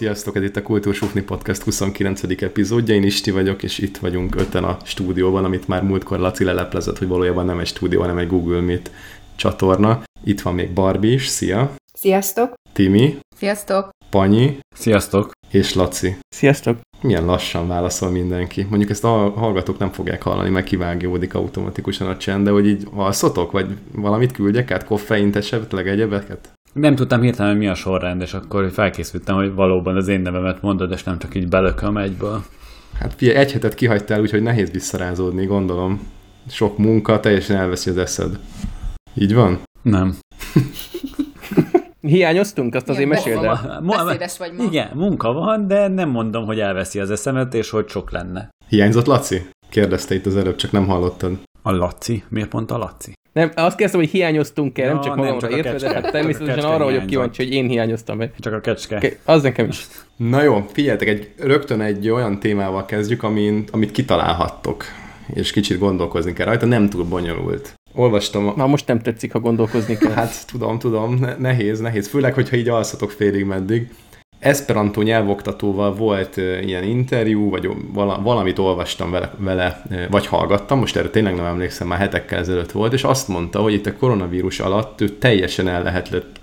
Sziasztok, ez itt a Kultúrsúfni Podcast 29. epizódja, én Isti vagyok, és itt vagyunk öten a stúdióban, amit már múltkor Laci leleplezett, hogy valójában nem egy stúdió, hanem egy Google Meet csatorna. Itt van még Barbie is, szia! Sziasztok! Timi! Sziasztok! Panyi! Sziasztok! És Laci. Sziasztok! Milyen lassan válaszol mindenki. Mondjuk ezt a hallgatók nem fogják hallani, mert kivágjódik automatikusan a csend, de hogy így alszotok, vagy valamit küldjek át, koffeint esetleg egyebeket? Nem tudtam hirtelen, mi a sorrend, és akkor felkészültem, hogy valóban az én nevemet mondod, és nem csak így belököm egyből. Hát figyelj, egy hetet kihagytál, úgyhogy nehéz visszarázódni, gondolom. Sok munka, teljesen elveszi az eszed. Így van? Nem. Hiányoztunk? Azt azért meséld el. Beszédes vagy ma. Igen, munka van, de nem mondom, hogy elveszi az eszemet, és hogy sok lenne. Hiányzott Laci? Kérdezte itt az előbb, csak nem hallottad. A Laci? Miért pont a Laci? Nem, azt kérdezem, hogy hiányoztunk-e, Ja, nem csak nem, magamra csak a értve, de hát természetesen arra vagyok kíváncsi, hogy én hiányoztam-e. Csak a kecske. Az nekem is. Na jó, figyeljetek, egy, rögtön egy olyan témával kezdjük, amin, amit kitalálhattok, és kicsit gondolkozni kell rajta, nem túl bonyolult. Olvastam, a, Na most nem tetszik, ha gondolkozni kell. hát tudom, tudom, ne- nehéz, nehéz, főleg, hogyha így alszatok félig meddig. Esperanto nyelvoktatóval volt ilyen interjú, vagy vala, valamit olvastam vele, vele, vagy hallgattam, most erre tényleg nem emlékszem, már hetekkel ezelőtt volt, és azt mondta, hogy itt a koronavírus alatt ő teljesen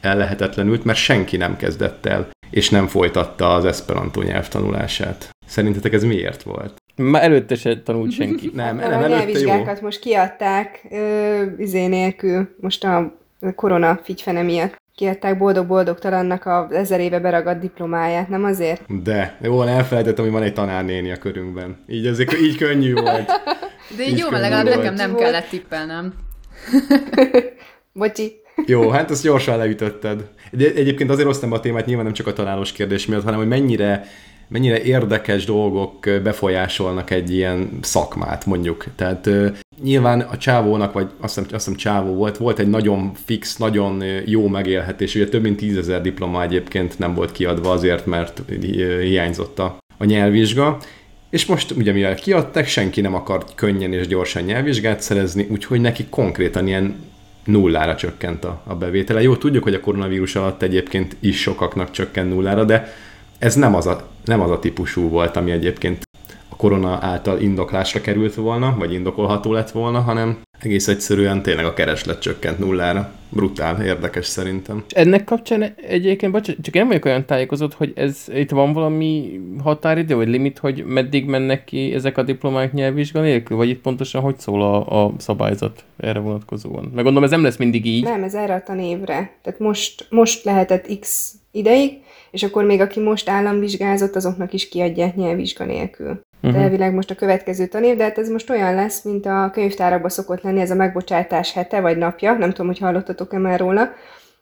ellehetetlenült, mert senki nem kezdett el, és nem folytatta az Esperanto nyelvtanulását. Szerintetek ez miért volt? Már előtte se tanult senki. Nem, nem a előtte jó. most kiadták ö, izé nélkül, most a korona figyfene miatt. Kiadták boldog-boldogtalannak a ezer éve beragadt diplomáját, nem azért? De, jó, elfelejtettem, hogy van egy tanárnéni a körünkben. Így azért így könnyű volt. De így Így jó, mert legalább volt. nekem nem Volt. kellett tippelnem. Bocsi. Jó, hát azt gyorsan leütötted. De egyébként azért hoztam a témát nyilván nem csak a találós kérdés miatt, hanem hogy mennyire, mennyire érdekes dolgok befolyásolnak egy ilyen szakmát, mondjuk. Tehát nyilván a csávónak, vagy azt hiszem, azt hiszem csávó volt, volt egy nagyon fix, nagyon jó megélhetés. Ugye több mint tízezer diploma egyébként nem volt kiadva azért, mert hiányzott a, a nyelvvizsga. És most ugye mivel kiadták, senki nem akart könnyen és gyorsan nyelvvizsgát szerezni, úgyhogy neki konkrétan ilyen nullára csökkent a, a bevétele. Jó, tudjuk, hogy a koronavírus alatt egyébként is sokaknak csökkent nullára, de ez nem az a, nem az a típusú volt, ami egyébként a korona által indoklásra került volna, vagy indokolható lett volna, hanem egész egyszerűen tényleg a kereslet csökkent nullára. Brutál, érdekes szerintem. Ennek kapcsán egyébként, bocs, csak én nem vagyok olyan tájékozott, hogy ez itt van valami határidő, vagy limit, hogy meddig mennek ki ezek a diplomák nyelvvizsga nélkül, vagy itt pontosan hogy szól a, a szabályzat erre vonatkozóan? Meg gondolom, ez nem lesz mindig így. Nem, ez erre a tanévre. Tehát most, most lehetett x ideig, és akkor még aki most államvizsgázott, azoknak is kiadják nyelvvizsga nélkül. Mhm. elvileg most a következő tanév, de hát ez most olyan lesz, mint a könyvtárakban szokott lenni ez a megbocsátás hete vagy napja, nem tudom, hogy hallottatok-e már róla,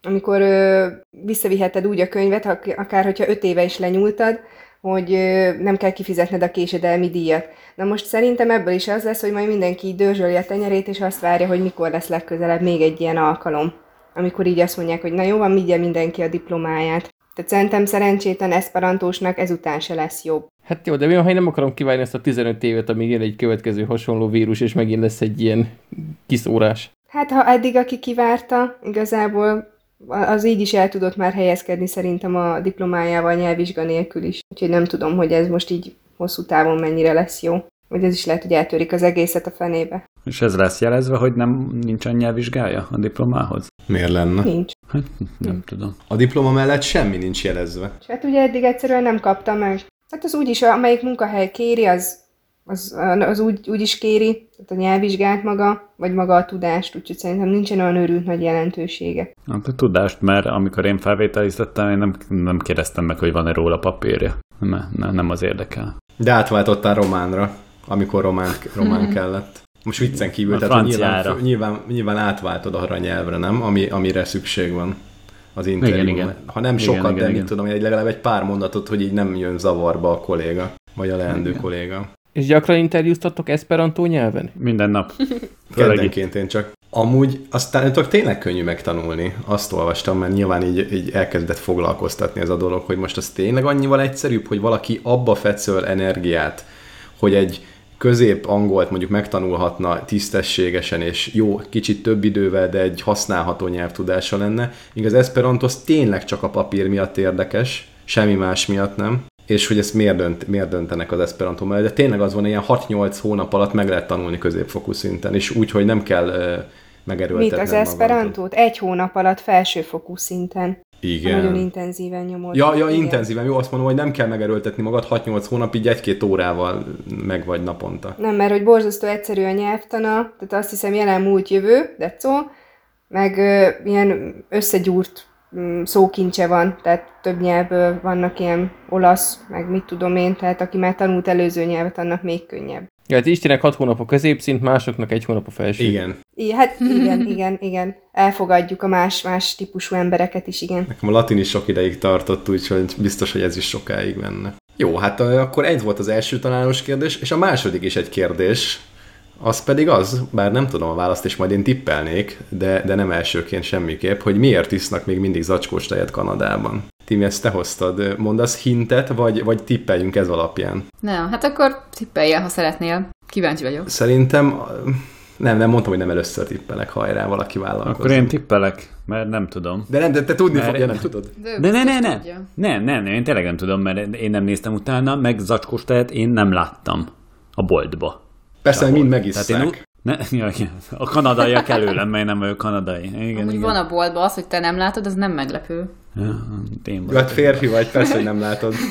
amikor ö, visszaviheted úgy a könyvet, ak- akár hogyha öt éve is lenyúltad, hogy ö, nem kell kifizetned a késedelmi díjat. Na most szerintem ebből is az lesz, hogy majd mindenki dörzsöli a tenyerét, és azt várja, hogy mikor lesz legközelebb még egy ilyen alkalom, amikor így azt mondják, hogy na jó, van, vigye mindenki a diplomáját. Tehát szerintem szerencsétlen eszperantósnak ezután se lesz jobb. Hát jó, de mi ha én nem akarom kivárni ezt a 15 évet, amíg jön egy következő hasonló vírus, és megint lesz egy ilyen kiszórás. Hát ha eddig, aki kivárta, igazából az így is el tudott már helyezkedni szerintem a diplomájával nyelvvizsga nélkül is. Úgyhogy nem tudom, hogy ez most így hosszú távon mennyire lesz jó. Vagy ez is lehet, hogy eltörik az egészet a fenébe. És ez lesz jelezve, hogy nem nincsen nyelvvizsgája a diplomához? Miért lenne? Nincs. Hát, nem tudom. A diploma mellett semmi nincs jelezve. És hát ugye eddig egyszerűen nem kapta meg. Hát az úgyis, amelyik munkahely kéri, az, az, az úgy, úgy is kéri, tehát a nyelvvizsgát maga, vagy maga a tudást, úgyhogy szerintem nincsen olyan őrült nagy jelentősége. Hát a tudást, mert amikor én felvételiztettem, én nem, nem kérdeztem meg, hogy van-e róla papírja. Nem, nem, nem az érdekel. De átváltottál románra, amikor román, román kellett. Most viccen kívül, A tehát nyilván, nyilván, nyilván átváltod arra a nyelvre, nem? Ami, amire szükség van az interjúban. igen. Ha nem Igen, sokat, igen, de mit igen. tudom, egy legalább egy pár mondatot, hogy így nem jön zavarba a kolléga, vagy a leendő Igen. kolléga. És gyakran interjúztatok Esperanto nyelven? Minden nap. Keddenként én csak. Amúgy aztán tudok tényleg könnyű megtanulni. Azt olvastam, mert nyilván így, így elkezdett foglalkoztatni ez a dolog, hogy most az tényleg annyival egyszerűbb, hogy valaki abba fetszöl energiát, hogy egy közép angolt mondjuk megtanulhatna tisztességesen és jó, kicsit több idővel, de egy használható nyelvtudása lenne. Igaz, Esperanto az tényleg csak a papír miatt érdekes, semmi más miatt nem és hogy ezt miért, dönt, miért döntenek az Esperanto mellett, de tényleg az van, ilyen 6-8 hónap alatt meg lehet tanulni középfokú szinten, és úgy, hogy nem kell megerőltetni. Mit az Esperantót? Egy hónap alatt felsőfokú szinten. Igen. Nagyon intenzíven nyomod. Ja, ja, intenzíven. Jó, azt mondom, hogy nem kell megerőltetni magad 6-8 hónap, így egy-két órával meg vagy naponta. Nem, mert hogy borzasztó egyszerű a nyelvtana, tehát azt hiszem jelen múlt jövő, de szó, meg ö, ilyen összegyúrt Mm, szókincse van, tehát több nyelvből vannak ilyen olasz, meg mit tudom én, tehát aki már tanult előző nyelvet, annak még könnyebb. Ja, hát Istenek hat hónap a középszint, másoknak egy hónap a felső. Igen. I, hát igen, igen, igen. Elfogadjuk a más-más típusú embereket is, igen. Nekem a latin is sok ideig tartott, úgyhogy biztos, hogy ez is sokáig menne. Jó, hát akkor ez volt az első találós kérdés, és a második is egy kérdés, az pedig az, bár nem tudom a választ, és majd én tippelnék, de, de nem elsőként semmiképp, hogy miért isznak még mindig zacskós tejet Kanadában. Timi, ezt te hoztad. Mondasz hintet, vagy, vagy tippeljünk ez alapján? Nem, hát akkor tippeljél, ha szeretnél. Kíváncsi vagyok. Szerintem nem, nem mondtam, hogy nem először tippelek, hajrá, valaki vállalkozik. Akkor én tippelek, mert nem tudom. De nem, de te tudni mert fogja, nem tudod? De, de ne, ne, ne, nem, nem, én tényleg nem tudom, mert én nem néztem utána, meg zacskós tejet én nem láttam a boltba. Persze, mind megisszák. én, ne, ja, a kanadaiak előlem, mert nem vagyok kanadai. Igen, Amúgy igen. van a boltban az, hogy te nem látod, az nem meglepő. Ja, én hát férfi vagy, persze, hogy nem látod.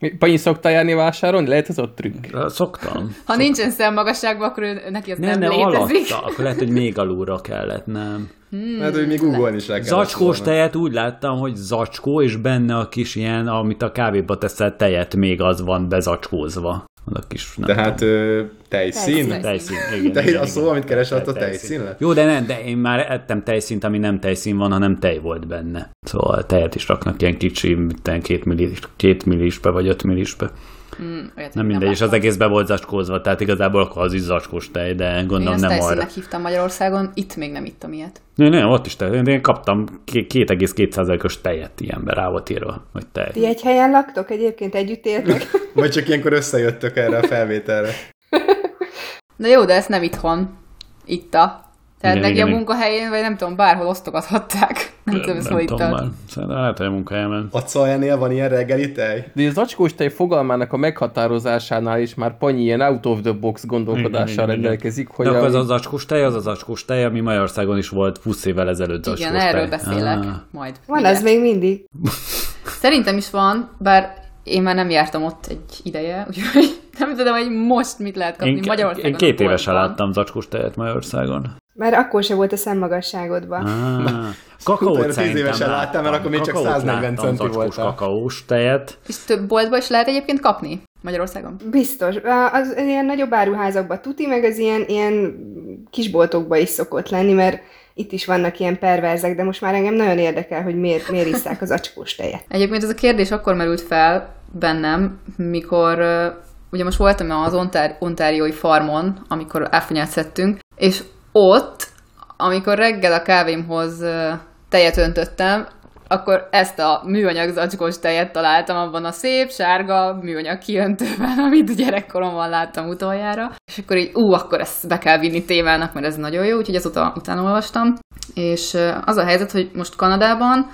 igen. Panyi szoktál járni vásárolni? Lehet ez ott trükk? Ha Szoktam. Szoktam. nincsen szemmagasságban, akkor ő, neki az nem, nem, nem létezik. Alatta, akkor lehet, hogy még alulra kellett, nem. Hmm, Mert hogy még google is rá Zacskós tejet úgy láttam, hogy zacskó, és benne a kis ilyen, amit a kávéba teszel tejet, még az van bezacskózva. A kis, nem De hát ö, tejszín? Tejszín, igen. Te igen, a szó, amit keresett, a tejszín lett? Jó, de nem, de én már ettem tejszínt, ami nem tejszín van, hanem tej volt benne. Szóval tejet is raknak ilyen kicsi, két, millis, két millisbe vagy öt millisbe. Mm, olyat, nem mindegy, és az egész be volt zacskózva, tehát igazából akkor az is zacskós tej, de gondolom én nem arra. Én hívtam Magyarországon, itt még nem ittam ilyet. Nem, nem, ott is tej. Én kaptam 2,2%-os tejet ilyenbe rá volt írva, hogy tej. Ti egy helyen laktok egyébként, együtt éltek? Vagy csak ilyenkor összejöttök erre a felvételre? De jó, de ezt nem itthon itta. Tehát igen, neki igen, a munkahelyén, vagy nem tudom, bárhol osztogathatták. Nem tudom, ezt hol ittad. Szerintem lehet, hogy a munkahelyemen. A Cajánél van ilyen reggeli tej? De az acskós tej fogalmának a meghatározásánál is már Panyi ilyen out of the box gondolkodással igen, rendelkezik. Hogy De akkor az az acskós tej, az az acskós tej, ami Magyarországon is volt 20 évvel ezelőtt Igen, tej. erről beszélek ah. majd. Van ez még mindig. Szerintem is van, bár én már nem jártam ott egy ideje, úgyhogy nem tudom, hogy most mit lehet kapni én, Magyarországon. Én két évesen láttam zacskós tejet Magyarországon. Mert akkor se volt a szemmagasságodban. Ah, kakaót szerintem évesen láttam, mert akkor még csak 140 centi volt. kakaós tejet. És több boltban is lehet egyébként kapni Magyarországon? Biztos. Az ilyen nagyobb áruházakban tuti, meg az ilyen, ilyen kisboltokban is szokott lenni, mert itt is vannak ilyen perverzek, de most már engem nagyon érdekel, hogy miért, miért isszák az acskós tejet. Egyébként ez a kérdés akkor merült fel bennem, mikor ugye most voltam az Ontár- ontáriói farmon, amikor áfonyát szedtünk, és ott, amikor reggel a kávémhoz tejet öntöttem, akkor ezt a műanyag zacskós tejet találtam abban a szép, sárga műanyag kiöntőben, amit gyerekkoromban láttam utoljára. És akkor így, ú, akkor ezt be kell vinni témának, mert ez nagyon jó, úgyhogy ezóta utána olvastam. És az a helyzet, hogy most Kanadában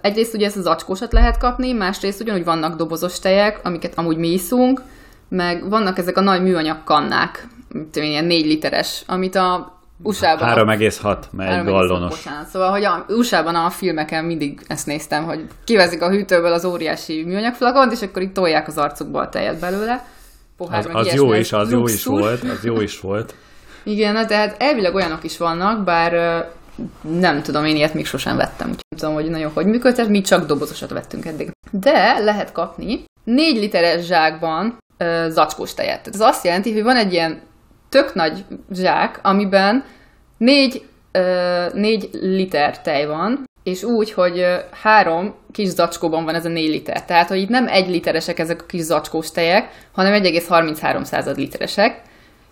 egyrészt ugye ezt az zacskósat lehet kapni, másrészt ugyanúgy vannak dobozos tejek, amiket amúgy mi iszunk, meg vannak ezek a nagy műanyag kannák, tudom, ilyen négy literes, amit a USA-ban... 3,6, mert gallonos. Bocsánat, szóval, hogy a USA-ban a filmeken mindig ezt néztem, hogy kivezik a hűtőből az óriási műanyag flakont, és akkor itt tolják az arcukba a tejet belőle. Pohár, az, az jó is, az jó is volt, az jó is volt. Igen, na, tehát elvileg olyanok is vannak, bár nem tudom, én ilyet még sosem vettem, úgyhogy nem tudom, hogy nagyon hogy működhet, mi csak dobozosat vettünk eddig. De lehet kapni négy literes zsákban ö, zacskós tejet. Ez azt jelenti, hogy van egy ilyen tök nagy zsák, amiben négy, ö, négy liter tej van, és úgy, hogy három kis zacskóban van ez a négy liter. Tehát, hogy itt nem egy literesek ezek a kis zacskós tejek, hanem 1,33% literesek.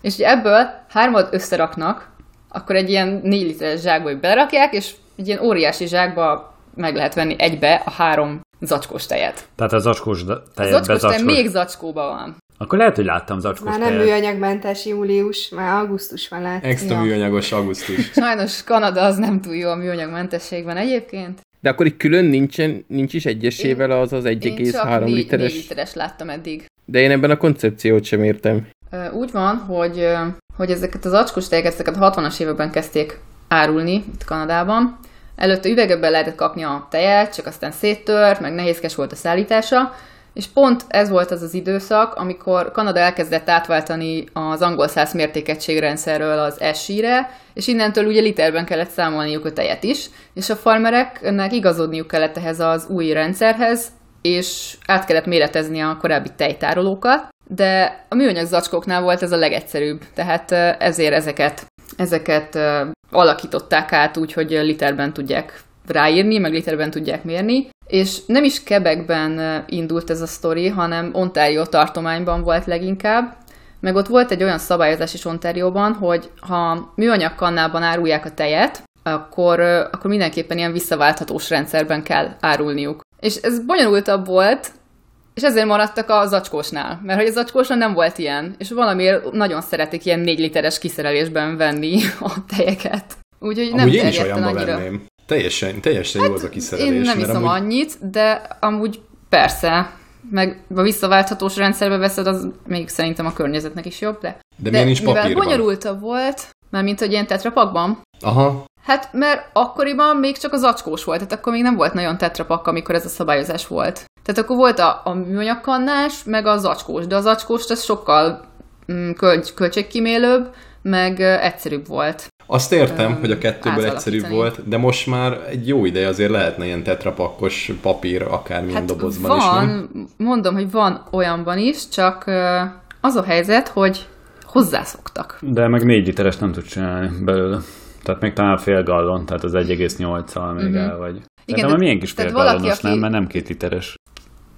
És ugye ebből hármat összeraknak, akkor egy ilyen 4 literes zsákba berakják, és egy ilyen óriási zsákba meg lehet venni egybe a három zacskós tejet. Tehát a zacskós tejet A zacskós tej még zacskóban van. Akkor lehet, hogy láttam zacskós Már nem műanyagmentes július, már augusztus van látni. Extra ja. műanyagos augusztus. Sajnos Kanada az nem túl jó a műanyagmentességben egyébként. De akkor itt külön nincsen, nincs is egyesével az az 1,3 literes? 4 literes láttam eddig. De én ebben a koncepciót sem értem. Úgy van, hogy, hogy ezeket az acskos tejeket, ezeket a 60-as években kezdték árulni itt Kanadában. Előtte üvegekben lehetett kapni a tejet, csak aztán széttört, meg nehézkes volt a szállítása, és pont ez volt az az időszak, amikor Kanada elkezdett átváltani az angol száz mértékegységrendszerről az SI-re, és innentől ugye literben kellett számolniuk a tejet is, és a farmereknek igazodniuk kellett ehhez az új rendszerhez, és át kellett méretezni a korábbi tejtárolókat, de a műanyag zacskóknál volt ez a legegyszerűbb, tehát ezért ezeket, ezeket alakították át úgy, hogy literben tudják ráírni, meg literben tudják mérni, és nem is Quebecben indult ez a sztori, hanem Ontario tartományban volt leginkább, meg ott volt egy olyan szabályozás is Ontárióban, hogy ha műanyag kannában árulják a tejet, akkor, akkor mindenképpen ilyen visszaválthatós rendszerben kell árulniuk. És ez bonyolultabb volt, és ezért maradtak a zacskósnál, mert hogy a zacskósnál nem volt ilyen, és valamiért nagyon szeretik ilyen négy literes kiszerelésben venni a tejeket. Úgyhogy nem Amúgy én is olyanba annyira. venném. Teljesen, teljesen hát jó az a kiszerelés. Én nem iszom amúgy... annyit, de amúgy persze, meg a visszaválthatós rendszerbe veszed, az még szerintem a környezetnek is jobb, de... De, de nincs papírban? Mivel bonyolultabb volt, mert mint hogy ilyen tetrapakban. Aha. Hát, mert akkoriban még csak az acskós volt, tehát akkor még nem volt nagyon tetrapak, amikor ez a szabályozás volt. Tehát akkor volt a, a műanyagkannás, meg az acskós, de az acskós ez sokkal mm, köl- költségkimélőbb, meg egyszerűbb volt. Azt értem, hogy a kettőből egyszerűbb volt, de most már egy jó ideje azért lehetne ilyen tetrapakkos papír akármilyen hát dobozban van, is, nem? mondom, hogy van olyanban is, csak az a helyzet, hogy hozzászoktak. De meg négy literes nem tud csinálni belőle. Tehát még talán fél gallon, tehát az 1,8-al még uh-huh. el vagy. Igen, de, de milyen kis fél gallonos aki... nem, mert nem két literes.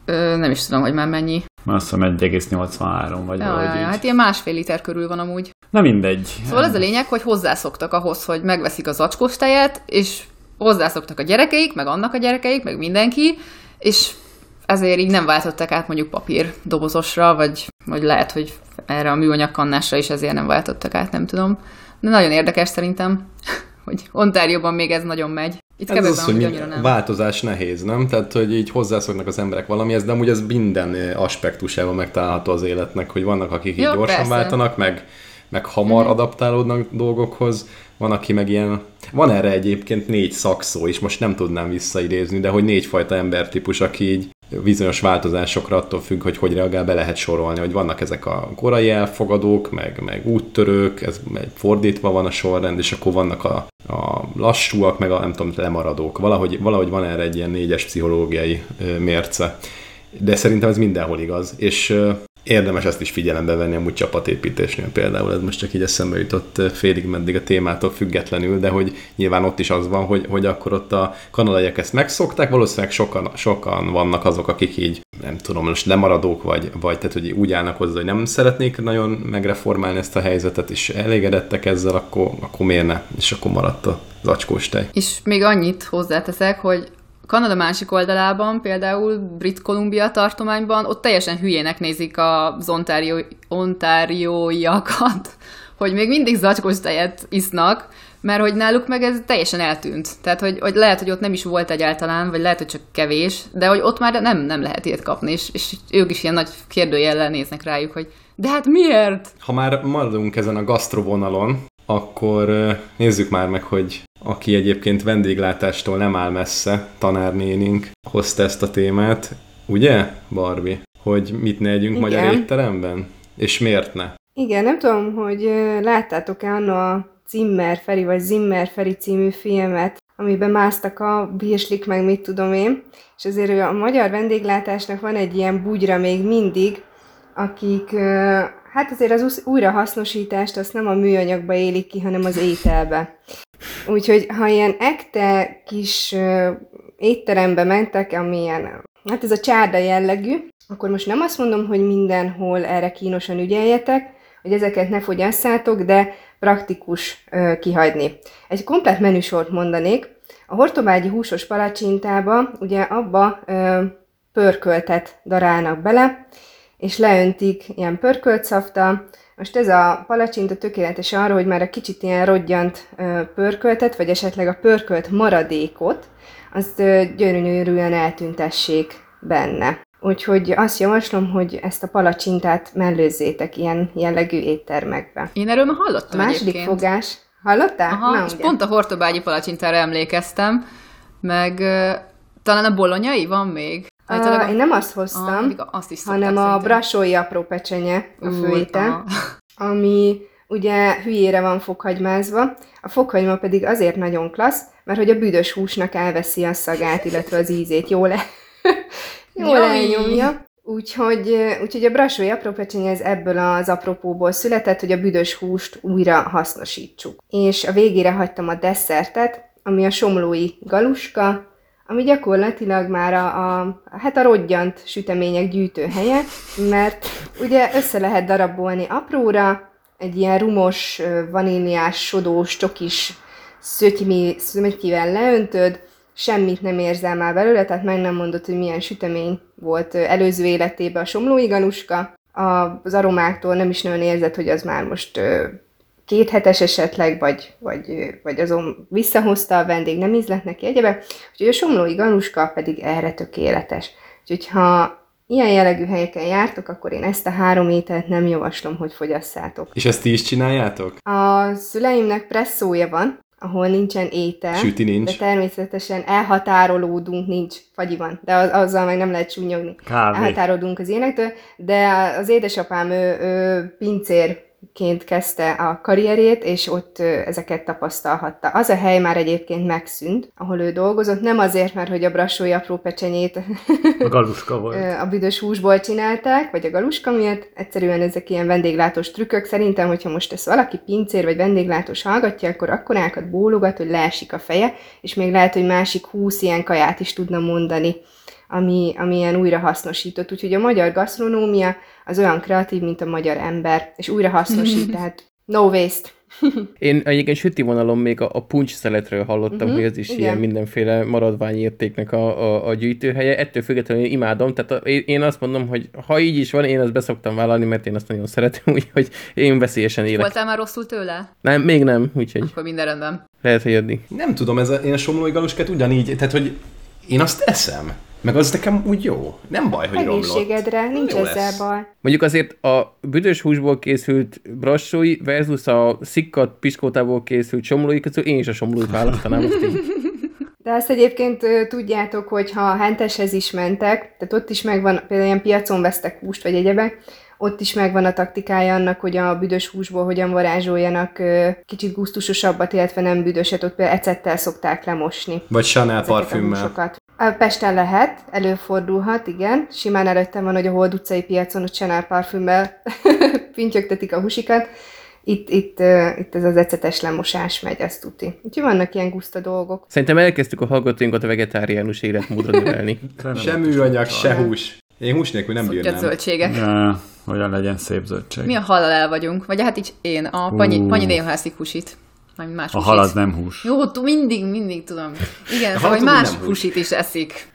Ö, nem is tudom, hogy már mennyi. Azt hiszem 1,83 vagy ja, valahogy ja, Hát ilyen másfél liter körül van amúgy. Na mindegy. Szóval ez a lényeg, hogy hozzászoktak ahhoz, hogy megveszik az acskos tejet, és hozzászoktak a gyerekeik, meg annak a gyerekeik, meg mindenki, és ezért így nem váltották át mondjuk papír dobozosra, vagy, vagy lehet, hogy erre a műanyag kannásra is ezért nem váltottak át, nem tudom. De nagyon érdekes szerintem, hogy Ontárióban még ez nagyon megy. Itt ez az, hogy nem. változás nehéz, nem? Tehát, hogy így hozzászoknak az emberek valamihez, de amúgy ez minden aspektusában megtalálható az életnek, hogy vannak, akik így Jó, gyorsan persze. váltanak, meg, meg hamar mm. adaptálódnak dolgokhoz, van, aki meg ilyen... Van erre egyébként négy szakszó is, most nem tudnám visszaidézni, de hogy négyfajta embertípus, aki így bizonyos változásokra attól függ, hogy hogy reagál, be lehet sorolni, hogy vannak ezek a korai elfogadók, meg, meg úttörők, ez fordítva van a sorrend, és akkor vannak a, a lassúak, meg a nem tudom, lemaradók. Valahogy, valahogy van erre egy ilyen négyes pszichológiai mérce. De szerintem ez mindenhol igaz. És érdemes ezt is figyelembe venni amúgy csapatépítésnél például, ez most csak így eszembe jutott félig meddig a témától függetlenül, de hogy nyilván ott is az van, hogy, hogy akkor ott a kanadaiak ezt megszokták, valószínűleg sokan, sokan vannak azok, akik így nem tudom, most lemaradók vagy, vagy tehát, hogy úgy állnak hozzá, hogy nem szeretnék nagyon megreformálni ezt a helyzetet, és elégedettek ezzel, akkor, akkor miért ne? És akkor maradt a zacskós tej. És még annyit hozzáteszek, hogy Kanada másik oldalában, például Brit Columbia tartományban, ott teljesen hülyének nézik az ontárió, ontárióiakat, hogy még mindig zacskós tejet isznak, mert hogy náluk meg ez teljesen eltűnt. Tehát, hogy, hogy lehet, hogy ott nem is volt egyáltalán, vagy lehet, hogy csak kevés, de hogy ott már nem, nem lehet ilyet kapni, és, és ők is ilyen nagy kérdőjellel néznek rájuk, hogy de hát miért? Ha már maradunk ezen a gasztrovonalon, akkor nézzük már meg, hogy aki egyébként vendéglátástól nem áll messze, tanárnénink, hozta ezt a témát, ugye, Barbie? Hogy mit ne együnk Igen. magyar étteremben? És miért ne? Igen, nem tudom, hogy láttátok-e anna a Zimmer Feri, vagy Zimmer Feri című filmet, amiben másztak a bírslik, meg mit tudom én, és azért a magyar vendéglátásnak van egy ilyen bugyra még mindig, akik Hát azért az újrahasznosítást azt nem a műanyagba élik ki, hanem az ételbe. Úgyhogy ha ilyen ekte kis uh, étterembe mentek, amilyen, hát ez a csárda jellegű, akkor most nem azt mondom, hogy mindenhol erre kínosan ügyeljetek, hogy ezeket ne fogyasszátok, de praktikus ö, kihagyni. Egy komplet menüsort mondanék. A hortobágyi húsos palacsintába, ugye abba ö, pörköltet darálnak bele, és leöntik ilyen pörkölt szafta. Most ez a palacsinta tökéletes arra, hogy már a kicsit ilyen rodgyant ö, pörköltet, vagy esetleg a pörkölt maradékot, azt gyönyörűen eltüntessék benne. Úgyhogy azt javaslom, hogy ezt a palacsintát mellőzzétek ilyen jellegű éttermekbe. Én erről már hallottam A második egyébként. fogás, hallottál? Aha, Na, és ugye. pont a hortobágyi palacsintára emlékeztem, meg talán a bolonyai van még? Uh, én nem azt hoztam, pedig azt is hanem a szerintem. brasói apró pecsenye a főétel, aha. ami ugye hülyére van fokhagymázva. A fokhagyma pedig azért nagyon klassz, mert hogy a büdös húsnak elveszi a szagát, illetve az ízét. Jól, le... jól elnyomja. Úgyhogy, úgyhogy a brasói apró pecsenye ez ebből az apropóból született, hogy a büdös húst újra hasznosítsuk. És a végére hagytam a desszertet, ami a somlói galuska, ami gyakorlatilag már a, a, hát a rodgyant sütemények gyűjtőhelye, mert ugye össze lehet darabolni apróra, egy ilyen rumos, vaníliás, sodós, csokis szötymi, szötymivel leöntöd, semmit nem érzel már belőle, tehát meg nem mondod, hogy milyen sütemény volt előző életében a somlói galuska. Az aromáktól nem is nagyon érzed, hogy az már most két hetes esetleg, vagy, vagy, vagy azon visszahozta a vendég, nem ízlett neki egyebe. Úgyhogy a somlói galuska pedig erre tökéletes. Úgyhogy ha ilyen jellegű helyeken jártok, akkor én ezt a három ételt nem javaslom, hogy fogyasszátok. És ezt ti is csináljátok? A szüleimnek presszója van, ahol nincsen étel. Süti nincs. De természetesen elhatárolódunk, nincs, fagyi van, de az, azzal meg nem lehet súnyogni. Kávé. Elhatárolódunk az énektől, de az édesapám ő, ő pincérként kezdte a karrierét, és ott ezeket tapasztalhatta. Az a hely már egyébként megszűnt, ahol ő dolgozott, nem azért, mert hogy a brassói apró pecsenyét A galuska volt. a büdös húsból csinálták, vagy a galuska miatt. Egyszerűen ezek ilyen vendéglátós trükkök. Szerintem, hogyha most ezt valaki pincér vagy vendéglátós hallgatja, akkor akkorákat bólogat, hogy leesik a feje, és még lehet, hogy másik húsz ilyen kaját is tudna mondani, ami, ami ilyen újrahasznosított. Úgyhogy a magyar gasztronómia az olyan kreatív, mint a magyar ember, és újrahasznosít, tehát no waste. Én egyébként süti vonalon még a, a puncs szeletről hallottam, uh-huh, hogy ez is igen. ilyen mindenféle maradványértéknek a, a, a gyűjtőhelye. Ettől függetlenül én imádom, tehát a, én- azt mondom, hogy ha így is van, én azt beszoktam vállalni, mert én azt nagyon szeretem, úgyhogy én veszélyesen élek. Voltál már rosszul tőle? Nem, még nem, úgyhogy Akkor minden rendben. lehet, hogy addig. Nem tudom, ez a, én a somlói galuskát ugyanígy, tehát hogy én azt eszem. Meg az nekem úgy jó. Nem baj, hogy romlott. Egészségedre, nincs Jó ezzel lesz. baj. Mondjuk azért a büdös húsból készült brassói versus a szikkat piskótából készült somlói közül én is a somlóit választanám. Azt így. De azt egyébként tudjátok, hogy ha a henteshez is mentek, tehát ott is megvan, például ilyen piacon vesztek húst vagy egyebek, ott is megvan a taktikája annak, hogy a büdös húsból hogyan varázsoljanak kicsit gusztusosabbat, illetve nem büdöset, ott például ecettel szokták lemosni Vagy Chanel parfümmel. Pesten lehet, előfordulhat, igen. Simán előttem van, hogy a Hold utcai piacon ott Chanel parfümmel pintyögtetik a húsikat. Itt, itt, ö, itt ez az ecetes lemosás megy, azt tuti. Úgyhogy vannak ilyen guszta dolgok. Szerintem elkezdtük a hallgatóinkat a vegetáriánus életmódra növelni. Se műanyag, se hús. Én hús nélkül nem Szoknyat bírnám. zöldségek. Ja, hogyan legyen szép zöldség. Mi a halal el vagyunk? Vagy hát így én, a Panyi, Ú. Panyi néha eszik húsit. Vagy más A húsit. hal az nem hús. Jó, mindig, mindig tudom. Igen, szóval, hogy más nem hús. húsit is eszik.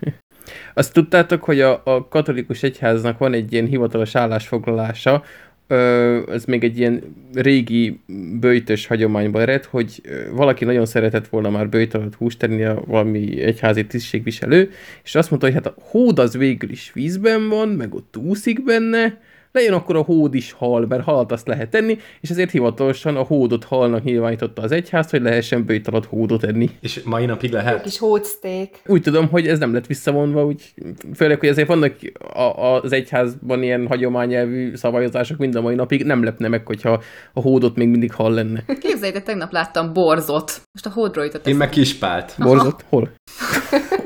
Azt tudtátok, hogy a, a katolikus egyháznak van egy ilyen hivatalos állásfoglalása, ö, ez még egy ilyen régi bőjtös hagyományban ered, hogy valaki nagyon szeretett volna már bőjt alatt húst tenni a valami egyházi tisztségviselő, és azt mondta, hogy hát a hód az végül is vízben van, meg ott úszik benne, legyen akkor a hód is hal, mert halat azt lehet tenni, és ezért hivatalosan a hódot halnak nyilvánította az egyház, hogy lehessen bőjt alatt hódot enni. És mai napig Egy lehet? kis hódszték. Úgy tudom, hogy ez nem lett visszavonva, úgy főleg, hogy azért vannak a, az egyházban ilyen hagyományelvű szabályozások mind a mai napig, nem lepne meg, hogyha a hódot még mindig hall lenne. Képzeljétek, tegnap láttam borzot. Most a hódról jutott Én meg kispált. Borzot? Hol?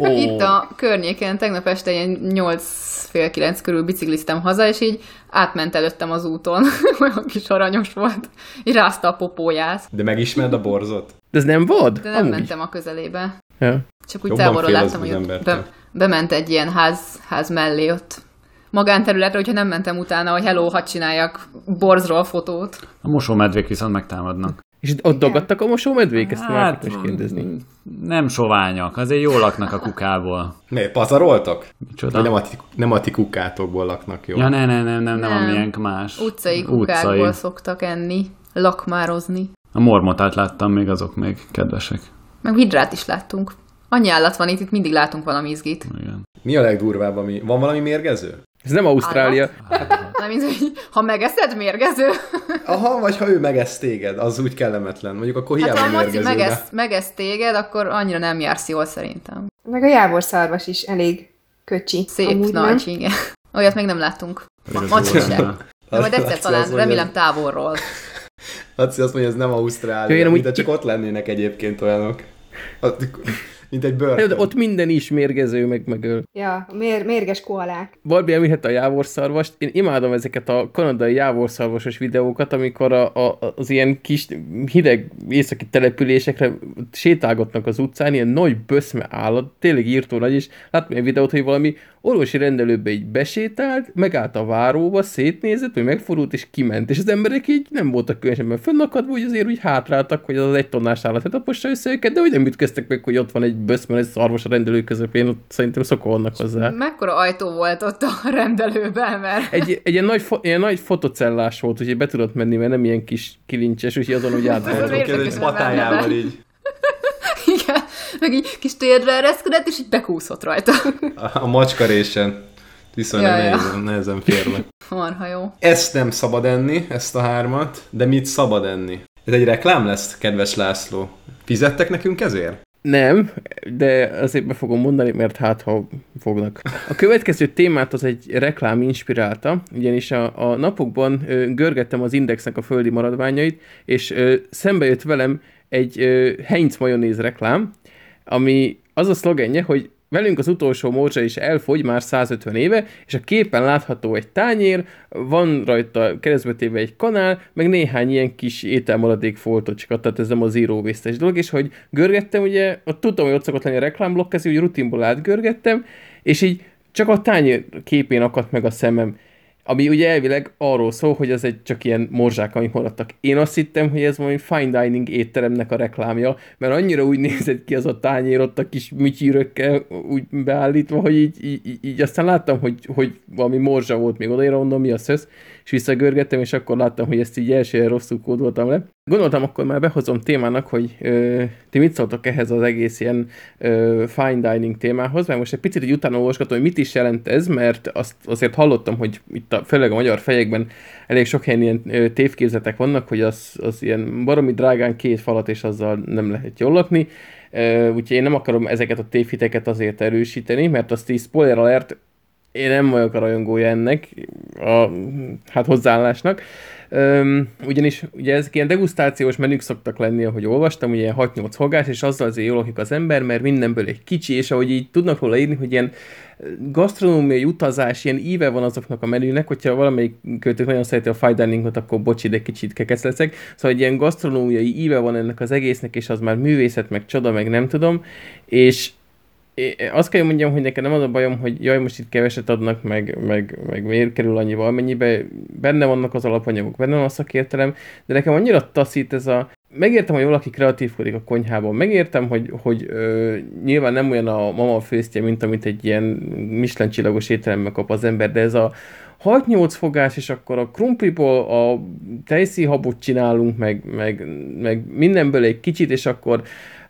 Ó, Itt a környéken tegnap este ilyen 8 fél 9 körül bicikliztem haza, és így átment előttem az úton. Olyan kis aranyos volt. Így rázta a popóját. De megismered a borzot? De ez nem vad? De nem mentem a közelébe. Ja. Csak úgy Jobban távolról láttam, hogy be, bement egy ilyen ház, ház mellé ott magánterületre, hogyha nem mentem utána, hogy hello, hadd csináljak borzról fotót. A mosómedvék viszont megtámadnak. És ott dagadtak a mosómedvék? Ezt hát, is kérdezni. Nem soványak, azért jól laknak a kukából. Mi, pazaroltak? Micsoda? Nem a, ti, nem a ti kukátokból laknak jól. Ja, nem, nem, nem, nem, nem, nem a más. Utcai kukákból Utcai. szoktak enni, lakmározni. A mormotát láttam még, azok még kedvesek. Meg vidrát is láttunk. Annyi állat van itt, itt mindig látunk valami izgit. Igen. Mi a legdurvább, ami... Van valami mérgező? Ez nem Ausztrália. Nem, hogy ha megeszed, mérgező. Aha, vagy ha ő megeszt téged, az úgy kellemetlen. Mondjuk akkor hiába hát, ha a Maci megeszt, megeszt téged, akkor annyira nem jársz jól szerintem. Meg a jávorszarvas is elég köcsi. Szép, amúgy, nagy, nem? igen. Olyat még nem láttunk. Maci sem. De majd egyszer talán, remélem távolról. Laci azt mondja, ez nem Ausztrália, mint csak ott lennének egyébként olyanok mint egy bőr. De ott minden is mérgező, meg megöl. Ja, mér, mérges koalák. Barbie említette a jávorszarvast. Én imádom ezeket a kanadai jávorszarvasos videókat, amikor a, a, az ilyen kis hideg északi településekre sétálgatnak az utcán, ilyen nagy böszme állat, tényleg írtó nagy, és láttam egy videót, hogy valami orvosi rendelőbe így besétált, megállt a váróba, szétnézett, vagy megfordult, és kiment. És az emberek így nem voltak különösebben fönnakadva, hogy azért úgy hátráltak, hogy az egy tonnás állat hetapossa össze őket, de hogy nem ütköztek meg, hogy ott van egy böszmen, egy szarvas a rendelő közepén, ott szerintem szokolnak hozzá. Mekkora ajtó volt ott a rendelőben, mert... Egy, egy ilyen, nagy, fo- ilyen nagy fotocellás volt, úgyhogy be tudott menni, mert nem ilyen kis kilincses, úgyhogy azon úgy át volt. így. Meg így kis térdre ereszkedett, és így bekúszott rajta. A, a macskarésen. Viszonylag ja, nehezen, ja. nehezen férve. Marha jó. Ezt nem szabad enni, ezt a hármat, de mit szabad enni? Ez egy reklám lesz, kedves László. Fizettek nekünk ezért? Nem, de azért be fogom mondani, mert hát ha fognak. A következő témát az egy reklám inspirálta, ugyanis a, a napokban ö, görgettem az Indexnek a földi maradványait, és ö, szembe jött velem egy ö, Heinz majonéz reklám, ami az a szlogenje, hogy Velünk az utolsó morzsa is elfogy már 150 éve, és a képen látható egy tányér, van rajta keresztbetéve egy kanál, meg néhány ilyen kis ételmaradék foltocska, tehát ez nem a zero waste dolog, és hogy görgettem, ugye, ott tudtam, hogy ott szokott lenni a reklámblokk, ezért hogy rutinból átgörgettem, és így csak a tányér képén akadt meg a szemem ami ugye elvileg arról szól, hogy ez egy csak ilyen morzsák, amik maradtak. Én azt hittem, hogy ez valami fine dining étteremnek a reklámja, mert annyira úgy nézett ki az a tányér ott a kis műtyűrökkel úgy beállítva, hogy így, így, így aztán láttam, hogy, hogy valami morzsa volt még odaira, mondom, mi a szösz, és visszagörgettem, és akkor láttam, hogy ezt így elsőre rosszul kódoltam le. Gondoltam, akkor már behozom témának, hogy ö, ti mit szóltok ehhez az egész ilyen ö, fine dining témához, mert most egy picit egy utána olvasgatom, hogy mit is jelent ez, mert azt azért hallottam, hogy itt a, főleg a magyar fejekben elég sok helyen ilyen ö, tévképzetek vannak, hogy az, az ilyen baromi drágán két falat, és azzal nem lehet jól lakni. Uh, úgyhogy én nem akarom ezeket a tévhiteket azért erősíteni, mert azt így spoiler alert, én nem vagyok a rajongója ennek, a hát hozzáállásnak. Üm, ugyanis ugye ezek ilyen degustációs menük szoktak lenni, ahogy olvastam, ugye 6-8 fogás, és azzal azért jól lakik az ember, mert mindenből egy kicsi, és ahogy így tudnak róla írni, hogy ilyen gasztronómiai utazás, ilyen íve van azoknak a menünek, hogyha valamelyik költők nagyon szereti a fine diningot, akkor bocsi, de kicsit kekesz leszek. Szóval egy ilyen gasztronómiai íve van ennek az egésznek, és az már művészet, meg csoda, meg nem tudom, és azt kell mondjam, hogy nekem nem az a bajom, hogy jaj, most itt keveset adnak, meg, meg, meg miért kerül annyival, mennyibe benne vannak az alapanyagok, benne van a szakértelem, de nekem annyira taszít ez a... Megértem, hogy valaki kreatívkodik a konyhában, megértem, hogy, hogy ö, nyilván nem olyan a mama főztje, mint amit egy ilyen Michelin csillagos étterembe kap az ember, de ez a 6-8 fogás, és akkor a krumpliból a tejszíhabot csinálunk, meg, meg, meg mindenből egy kicsit, és akkor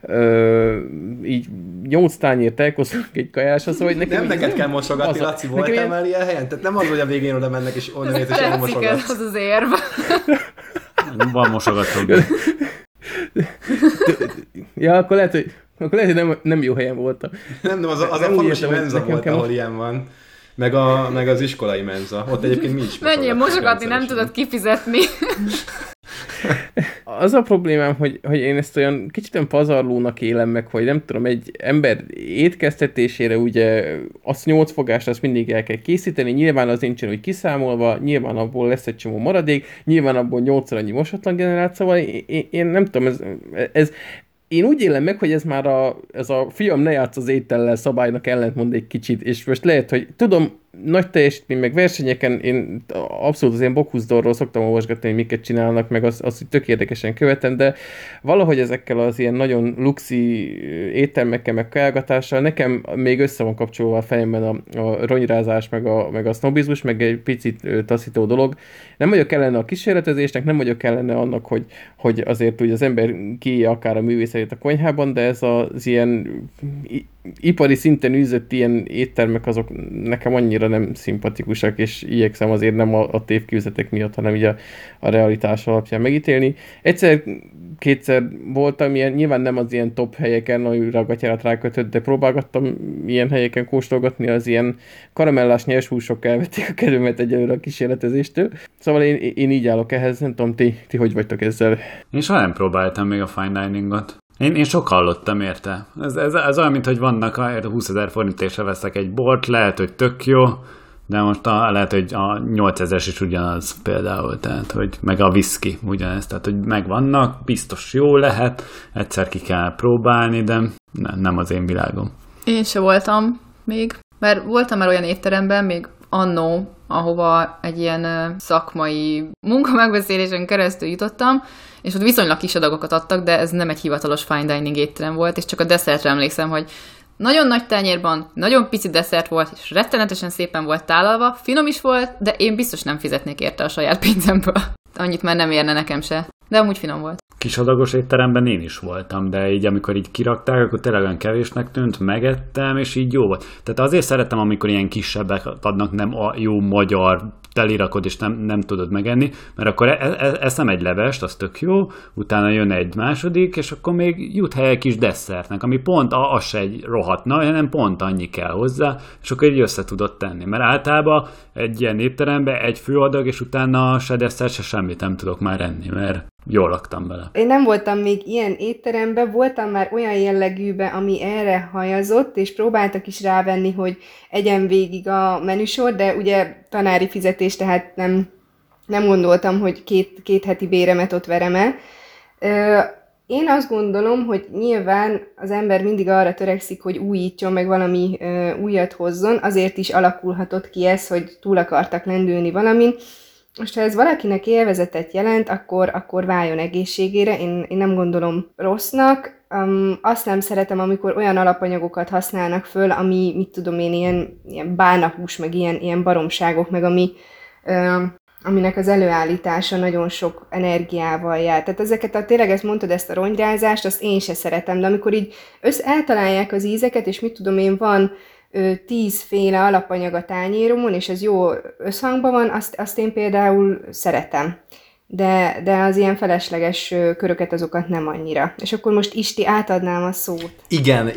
ö, így nyolc tányért tejkozunk egy kajásra, szóval nekem Nem neked kell mosogatni, az Laci, voltál ilyen... már ilyen helyen? Tehát nem az, hogy a végén oda mennek, és onnan néz, és elmosogatsz. az az érv. Van mosogató. ja, akkor lehet, hogy akkor lehet, hogy nem, nem jó helyen voltam. Nem, nem, az, az nem a falusi menza volt, ahol most... ilyen van. Meg, a, meg az iskolai menza. Ott egyébként mi is Menjél mosogatni, nem tudod kifizetni. Az a problémám, hogy, hogy én ezt olyan kicsit olyan pazarlónak élem meg, hogy nem tudom, egy ember étkeztetésére ugye azt nyolc fogást azt mindig el kell készíteni, nyilván az nincsen úgy kiszámolva, nyilván abból lesz egy csomó maradék, nyilván abból nyolcszor annyi mosatlan generált, szóval én, én nem tudom, ez, ez, én úgy élem meg, hogy ez már a, ez a fiam ne játsz az étellel szabálynak ellentmond egy kicsit, és most lehet, hogy tudom, nagy teljesítmény, meg versenyeken én abszolút az ilyen Bokhuzdorról szoktam olvasgatni, hogy miket csinálnak, meg azt, az tök érdekesen követem, de valahogy ezekkel az ilyen nagyon luxi éttermekkel, meg kajálgatással nekem még össze van kapcsolva a fejemben a, a ronyrázás, meg a, meg a sznobizmus, meg egy picit taszító dolog. Nem vagyok ellene a kísérletezésnek, nem vagyok ellene annak, hogy, hogy azért úgy az ember ki akár a művészetét a konyhában, de ez az ilyen ipari szinten űzött ilyen éttermek azok nekem annyira nem szimpatikusak, és igyekszem azért nem a, a tévképzetek miatt, hanem így a, a realitás alapján megítélni. Egyszer, kétszer voltam ilyen, nyilván nem az ilyen top helyeken, a gatyárat rákötött, de próbálgattam ilyen helyeken kóstolgatni, az ilyen karamellás nyers húsok elvették a kedvemet egyelőre a kísérletezéstől. Szóval én, én így állok ehhez, nem tudom, ti, ti hogy vagytok ezzel? Én soha nem próbáltam még a fine diningot. Én, én sok hallottam érte. Ez, ez, ez olyan, mint hogy vannak a 20 ezer forintésre veszek egy bort, lehet, hogy tök jó, de most a, lehet, hogy a 8000 is ugyanaz például, tehát, hogy meg a whisky ugyanez, tehát, hogy megvannak, biztos jó lehet, egyszer ki kell próbálni, de ne, nem az én világom. Én se voltam még, mert voltam már olyan étteremben, még annó, ahova egy ilyen szakmai munkamegbeszélésen keresztül jutottam, és ott viszonylag kis adagokat adtak, de ez nem egy hivatalos fine dining étterem volt, és csak a desszertre emlékszem, hogy nagyon nagy tányérban, nagyon pici desszert volt, és rettenetesen szépen volt tálalva, finom is volt, de én biztos nem fizetnék érte a saját pénzemből. Annyit már nem érne nekem se. De amúgy finom volt. Kis adagos étteremben én is voltam, de így amikor így kirakták, akkor tényleg olyan kevésnek tűnt, megettem, és így jó volt. Tehát azért szeretem, amikor ilyen kisebbek adnak nem a jó magyar telirakod, és nem, nem tudod megenni, mert akkor e, e, eszem egy levest, az tök jó, utána jön egy második, és akkor még jut hely egy kis desszertnek, ami pont az se egy nagy, hanem pont annyi kell hozzá, és akkor így össze tudod tenni. Mert általában egy ilyen étteremben egy főadag, és utána se desszert, se semmit nem tudok már enni, mert jól laktam bele. Én nem voltam még ilyen étteremben, voltam már olyan jellegűbe, ami erre hajazott, és próbáltak is rávenni, hogy egyen végig a menüsor, de ugye tanári fizetés, tehát nem, nem gondoltam, hogy két, két heti béremet ott verem el. Én azt gondolom, hogy nyilván az ember mindig arra törekszik, hogy újítson, meg valami ö, újat hozzon, azért is alakulhatott ki ez, hogy túl akartak lendülni valamin, most ha ez valakinek élvezetet jelent, akkor, akkor váljon egészségére. Én, én nem gondolom rossznak. Um, azt nem szeretem, amikor olyan alapanyagokat használnak föl, ami, mit tudom én, ilyen, ilyen bánahús, meg ilyen, ilyen baromságok, meg ami, um, aminek az előállítása nagyon sok energiával jár. Tehát ezeket, a, tényleg ezt mondtad, ezt a rongyrázást, azt én se szeretem, de amikor így össze eltalálják az ízeket, és mit tudom én, van tízféle alapanyag a tányéromon, és ez jó összhangban van, azt, azt én például szeretem. De, de az ilyen felesleges köröket azokat nem annyira. És akkor most Isti, átadnám a szót. Igen,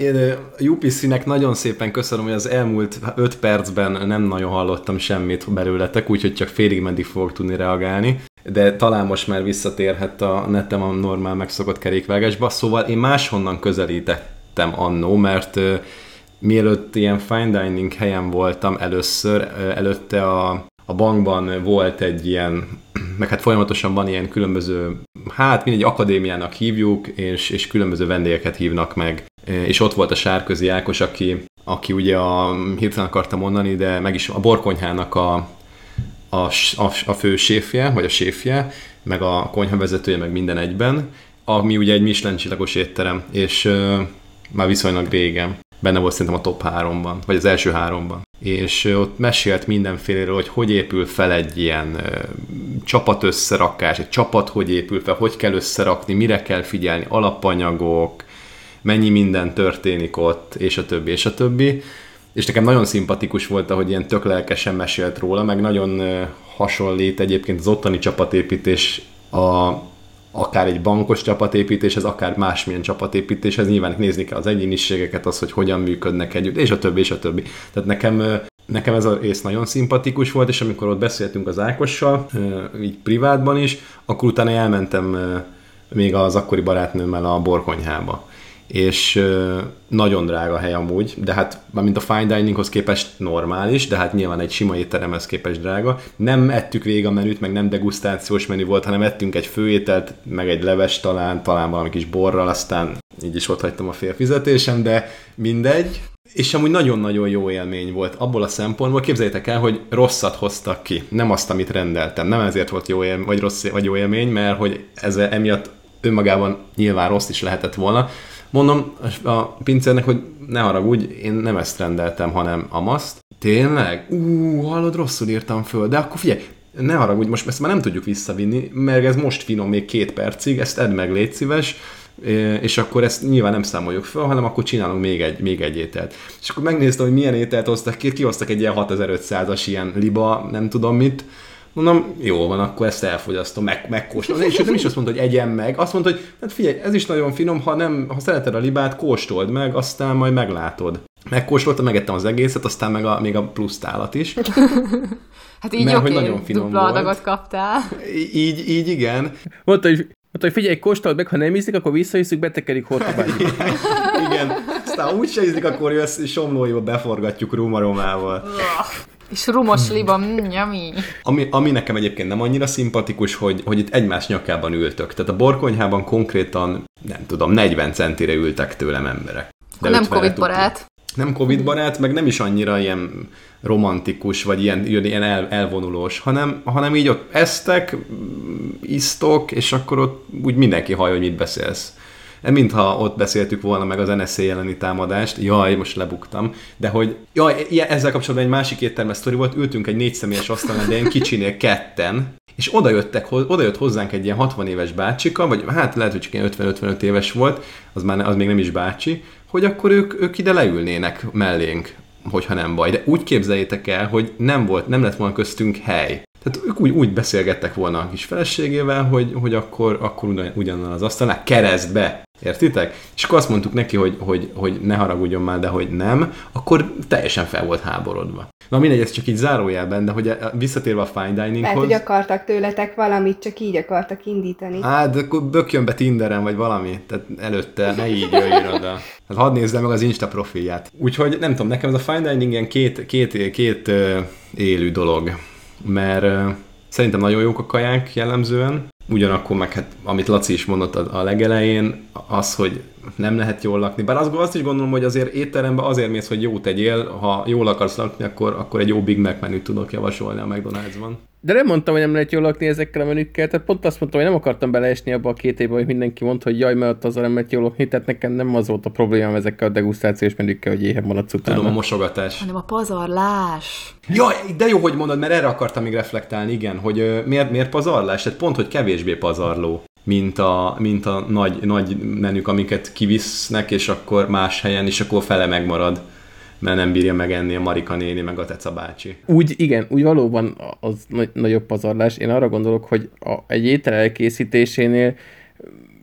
a UPC-nek nagyon szépen köszönöm, hogy az elmúlt öt percben nem nagyon hallottam semmit belőletek, úgyhogy csak félig meddig fogok tudni reagálni de talán most már visszatérhet a netem a normál megszokott kerékvágásba, szóval én máshonnan közelítettem annó, mert mielőtt ilyen fine dining helyen voltam először, előtte a, a bankban volt egy ilyen, meg hát folyamatosan van ilyen különböző, hát mindegy akadémiának hívjuk, és, és különböző vendégeket hívnak meg. És ott volt a Sárközi Ákos, aki, aki ugye a, hirtelen akartam mondani, de meg is a borkonyhának a, a, a, a fő séfje, vagy a séfje, meg a konyhavezetője, meg minden egyben, ami ugye egy Michelin csillagos étterem, és uh, már viszonylag régen benne volt szerintem a top 3-ban, vagy az első háromban. És ott mesélt mindenféleről, hogy hogy épül fel egy ilyen ö, csapat összerakás, egy csapat hogy épül fel, hogy kell összerakni, mire kell figyelni, alapanyagok, mennyi minden történik ott, és a többi, és a többi. És nekem nagyon szimpatikus volt, hogy ilyen tök lelkesen mesélt róla, meg nagyon hasonlít egyébként az ottani csapatépítés a akár egy bankos csapatépítéshez, akár másmilyen csapatépítéshez, nyilván nézni kell az egyéniségeket, az, hogy hogyan működnek együtt, és a többi, és a többi. Tehát nekem, nekem ez a rész nagyon szimpatikus volt, és amikor ott beszéltünk az Ákossal, így privátban is, akkor utána elmentem még az akkori barátnőmmel a borkonyhába és nagyon drága hely amúgy, de hát mint a fine dininghoz képest normális, de hát nyilván egy sima étteremhez képest drága. Nem ettük végig a menüt, meg nem degustációs menü volt, hanem ettünk egy főételt, meg egy leves talán, talán valami kis borral, aztán így is ott hagytam a fél fizetésem, de mindegy. És amúgy nagyon-nagyon jó élmény volt abból a szempontból, képzeljétek el, hogy rosszat hoztak ki, nem azt, amit rendeltem. Nem ezért volt jó élmény, vagy, rossz, vagy jó élmény, mert hogy ez emiatt önmagában nyilván rossz is lehetett volna. Mondom a pincérnek, hogy ne haragudj, én nem ezt rendeltem, hanem amaszt. Tényleg? Ú, hallod, rosszul írtam föl. De akkor figyelj, ne haragudj, most ezt már nem tudjuk visszavinni, mert ez most finom még két percig, ezt edd meg, légy szíves és akkor ezt nyilván nem számoljuk fel, hanem akkor csinálunk még egy, még egy ételt. És akkor megnéztem, hogy milyen ételt hoztak ki, kihoztak egy ilyen 6500-as ilyen liba, nem tudom mit, Mondom, jó van, akkor ezt elfogyasztom, meg, megkóstolom. És nem is azt mondta, hogy egyen meg, azt mondta, hogy hát figyelj, ez is nagyon finom, ha, nem, ha szereted a libát, kóstold meg, aztán majd meglátod. Megkóstoltam, megettem az egészet, aztán meg a, még a plusz tálat is. hát így Mert, oké, okay, nagyon finom dupla volt. adagot kaptál. Így, így igen. Mondta, hogy Mondta, hogy figyelj, kóstold meg, ha nem ízik, akkor visszahiszük, betekerik hortobágyba. Igen, aztán úgy se ízik, akkor jössz, somlóiba beforgatjuk rumaromával. És rumos liba, mm, Ami, ami nekem egyébként nem annyira szimpatikus, hogy, hogy itt egymás nyakában ültök. Tehát a borkonyhában konkrétan, nem tudom, 40 centire ültek tőlem emberek. De nem Covid barát. Nem Covid barát, meg nem is annyira ilyen romantikus, vagy ilyen, ilyen el, elvonulós, hanem, hanem így ott esztek, isztok, és akkor ott úgy mindenki hallja, hogy mit beszélsz. Mintha ott beszéltük volna meg az NSZ elleni támadást, jaj, most lebuktam, de hogy, jaj, ilyen, ezzel kapcsolatban egy másik éttermes sztori volt, ültünk egy négy személyes asztalon, de ilyen kicsinél ketten, és oda, jöttek, oda jött hozzánk egy ilyen 60 éves bácsika, vagy hát lehet, hogy csak ilyen 50-55 éves volt, az, már, az még nem is bácsi, hogy akkor ők, ők ide leülnének mellénk hogyha nem baj. De úgy képzeljétek el, hogy nem volt, nem lett volna köztünk hely. Tehát ők úgy, úgy beszélgettek volna a kis feleségével, hogy, hogy akkor, akkor ugyan, ugyanaz az asztalnál keresztbe. Értitek? És akkor azt mondtuk neki, hogy, hogy, hogy ne haragudjon már, de hogy nem, akkor teljesen fel volt háborodva. Na mindegy, ez csak így zárójelben, de hogy visszatérve a fine dininghoz... Mert hogy akartak tőletek valamit, csak így akartak indítani. Hát, de akkor bökjön be Tinderen, vagy valami. Tehát előtte ne így jöjjön oda. Hát hadd nézzem meg az Insta profilját. Úgyhogy nem tudom, nekem ez a fine dining ilyen két, két, két uh, élő dolog. Mert szerintem nagyon jók a kaják jellemzően, Ugyanakkor meg hát, amit Laci is mondott a legelején, az, hogy nem lehet jól lakni. Bár azt, azt is gondolom, hogy azért étterembe azért mész, hogy jó tegyél, ha jól akarsz lakni, akkor, akkor egy jó Big Mac menüt tudok javasolni a McDonald'sban. De nem mondtam, hogy nem lehet jól lakni ezekkel a menükkel, tehát pont azt mondtam, hogy nem akartam beleesni abba a két évben, hogy mindenki mondta, hogy jaj, mert az nem lehet jól lakni, tehát nekem nem az volt a problémám ezekkel a degustációs menükkel, hogy éhen maradsz utána. Tudom, a mosogatás. Hanem a pazarlás. Jaj, de jó, hogy mondod, mert erre akartam még reflektálni, igen, hogy miért, miért pazarlás? Tehát pont, hogy kevésbé pazarló mint a, mint a nagy, nagy menük, amiket kivisznek, és akkor más helyen, és akkor fele megmarad mert nem bírja megenni a Marika néni, meg a Teca bácsi. Úgy, igen, úgy valóban az nagy, nagyobb pazarlás. Én arra gondolok, hogy a, egy étel elkészítésénél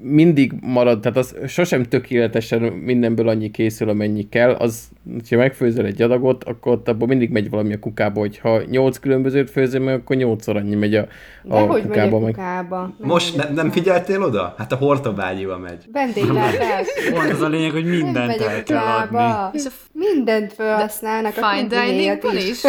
mindig marad, tehát az sosem tökéletesen mindenből annyi készül, amennyi kell, az, ha megfőzöl egy adagot, akkor ott abból mindig megy valami a kukába, hogyha nyolc különbözőt főzöl meg, akkor nyolcszor annyi megy a, a De hogy kukába. Megy a kukába? Meg. Most ne, nem figyeltél oda? Hát a hortobágyiba megy. Vendéglátás. Pont az a lényeg, hogy mindent el kell adni. És a mindent felhasználnak a fine is.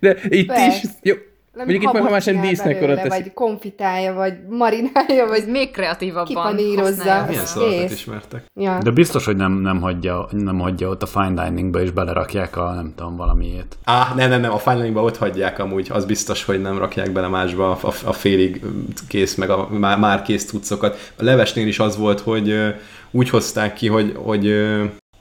De itt Persze. is, jó, nem Mondjuk itt már sem dísznek belőle, Vagy konfitálja, vagy marinálja, vagy még kreatívabban kipanírozza. Milyen szalatot ismertek. Ja. De biztos, hogy nem, nem, hagyja, nem hagyja ott a fine diningba, és belerakják a nem tudom, valamiét. Á, nem, nem, nem, a fine diningba ott hagyják amúgy. Az biztos, hogy nem rakják bele másba a, a, a félig kész, meg a már, már kész cuccokat. A levesnél is az volt, hogy úgy hozták ki, hogy, hogy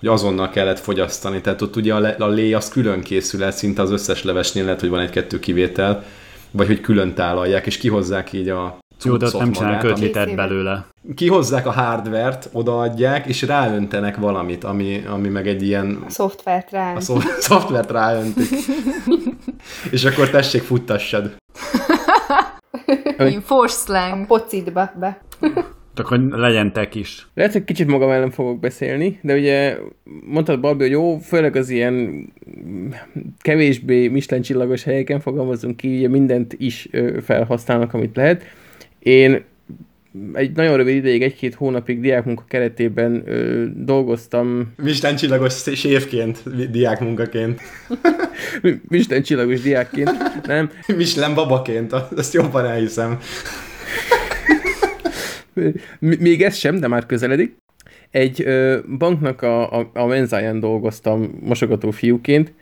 hogy azonnal kellett fogyasztani. Tehát ott ugye a, le, a lé az külön készül el, szinte az összes levesnél lehet, hogy van egy-kettő kivétel, vagy hogy külön tálalják, és kihozzák így a jó, de ott nem csinálnak 5 litert belőle. Kihozzák a hardvert, odaadják, és ráöntenek valamit, ami, ami meg egy ilyen... A szoftvert ráöntik. A szof- szoftvert ráöntik. és akkor tessék, futtassad. Force slang. A pocitba be. Csak hogy legyen tek is. Lehet, hogy kicsit magam ellen fogok beszélni, de ugye mondtad Balbi, hogy jó, főleg az ilyen kevésbé Michelin csillagos helyeken fogalmazunk ki, ugye mindent is felhasználnak, amit lehet. Én egy nagyon rövid ideig, egy-két hónapig diákmunka keretében ö, dolgoztam. Michelin csillagos séfként, diákmunkaként. Michelin csillagos diákként, nem. Michelin babaként, azt jobban elhiszem. Még ez sem, de már közeledik. egy ö, banknak a, a, a menzáján dolgoztam mosogató fiúként,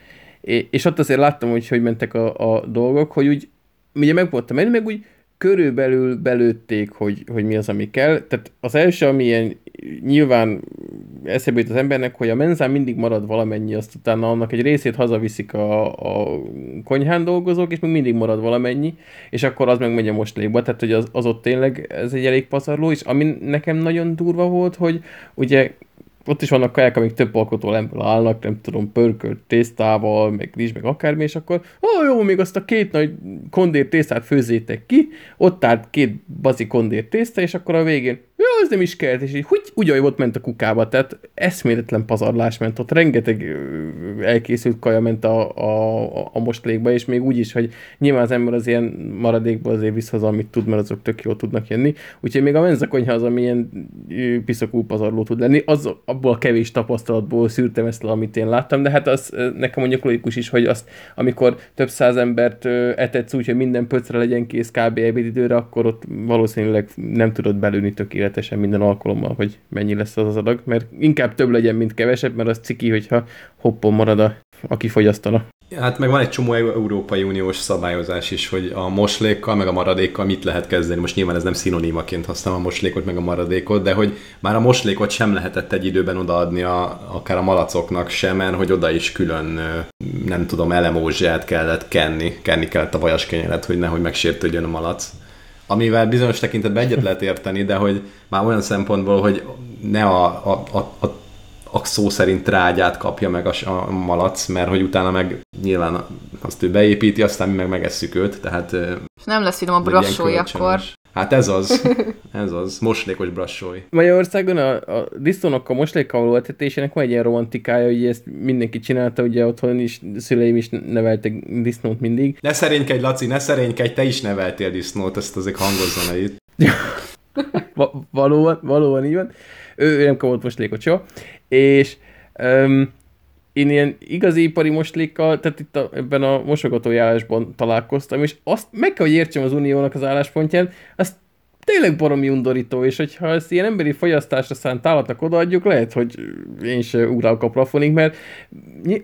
és ott azért láttam, hogy hogy mentek a, a dolgok, hogy úgy, ugye meg voltam menni, meg úgy körülbelül belőtték, hogy, hogy mi az, ami kell. Tehát az első, ami ilyen nyilván eszébe jut az embernek, hogy a menzán mindig marad valamennyi, azt utána annak egy részét hazaviszik a, a konyhán dolgozók, és még mindig marad valamennyi, és akkor az meg megy a moslékba, tehát hogy az, az ott tényleg ez egy elég pazarló, és ami nekem nagyon durva volt, hogy ugye ott is vannak kaják, amik több alkotólemből állnak, nem tudom, pörkölt tésztával, meg rizs, meg akármi, és akkor, ó, jó, még azt a két nagy kondér tésztát főzzétek ki, ott állt két bazi kondér tészta, és akkor a végén, ja, ez nem is kellett, és így úgy, úgy ott ment a kukába, tehát eszméletlen pazarlás ment, ott. Rengeteg elkészült kaja ment a, a, a mostlékba, és még úgy is, hogy nyilván az ember az ilyen maradékba azért visz haza, amit tud, mert azok tök jól tudnak jönni, úgyhogy még a menzakonyha az, ami ilyen piszakú pazarló tud lenni, az abból a kevés tapasztalatból szűrtem ezt amit én láttam, de hát az nekem mondjuk logikus is, hogy azt, amikor több száz embert etetsz úgy, hogy minden pöcre legyen kész kb. ebédidőre, akkor ott valószínűleg nem tudod belülni tökéletesen minden alkalommal, hogy mennyi lesz az az adag, mert inkább több legyen, mint kevesebb, mert az ciki, hogyha hoppon marad, a, aki fogyasztana. Hát meg van egy csomó Európai Uniós szabályozás is, hogy a moslékkal, meg a maradékkal mit lehet kezdeni. Most nyilván ez nem szinonimaként használom a moslékot, meg a maradékot, de hogy már a moslékot sem lehetett egy időben odaadni a, akár a malacoknak sem, mert hogy oda is külön, nem tudom, elemózsiát kellett kenni, kenni kellett a vajaskenyeret, hogy nehogy megsértődjön a malac amivel bizonyos tekintetben egyet lehet érteni, de hogy már olyan szempontból, hogy ne a, a, a, a a szó szerint trágyát kapja meg a, a malac, mert hogy utána meg nyilván azt ő beépíti, aztán mi meg megesszük őt, tehát... És nem lesz finom a brassói akkor. Hát ez az, ez az, moslékos brassói. Magyarországon a, a disznónak a moslékkal való etetésének van egy ilyen romantikája, hogy ezt mindenki csinálta, ugye otthon is, szüleim is neveltek disznót mindig. Ne szerénykedj, Laci, ne szerénykedj, te is neveltél disznót, ezt azért hangozzon el itt. Va- valóban, valóban így van. Ő, ő nem kapott moslékot soha. És um, én ilyen igazi ipari moslékkal, tehát itt a, ebben a mosogatójárásban találkoztam, és azt meg kell, hogy értsem az uniónak az álláspontján, azt tényleg baromi undorító, és hogyha ezt ilyen emberi fogyasztásra szánt állatnak odaadjuk, lehet, hogy én se ugrálok a plafonig, mert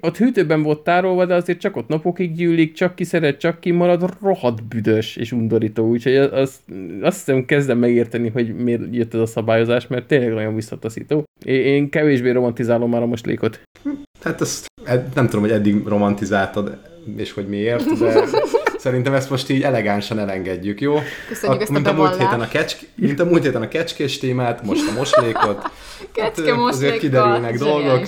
ott hűtőben volt tárolva, de azért csak ott napokig gyűlik, csak ki szeret, csak ki marad, rohadt büdös és undorító, úgyhogy az, azt hiszem kezdem megérteni, hogy miért jött ez a szabályozás, mert tényleg nagyon visszataszító. Én kevésbé romantizálom már a moslékot. Hát ezt nem tudom, hogy eddig romantizáltad, és hogy miért, de Szerintem ezt most így elegánsan elengedjük, jó? Köszönjük a, ezt mint a, múlt héten a kecsk, mint a múlt héten a kecskés témát, most a moslékot. Kecske hát, Azért kiderülnek dolgok.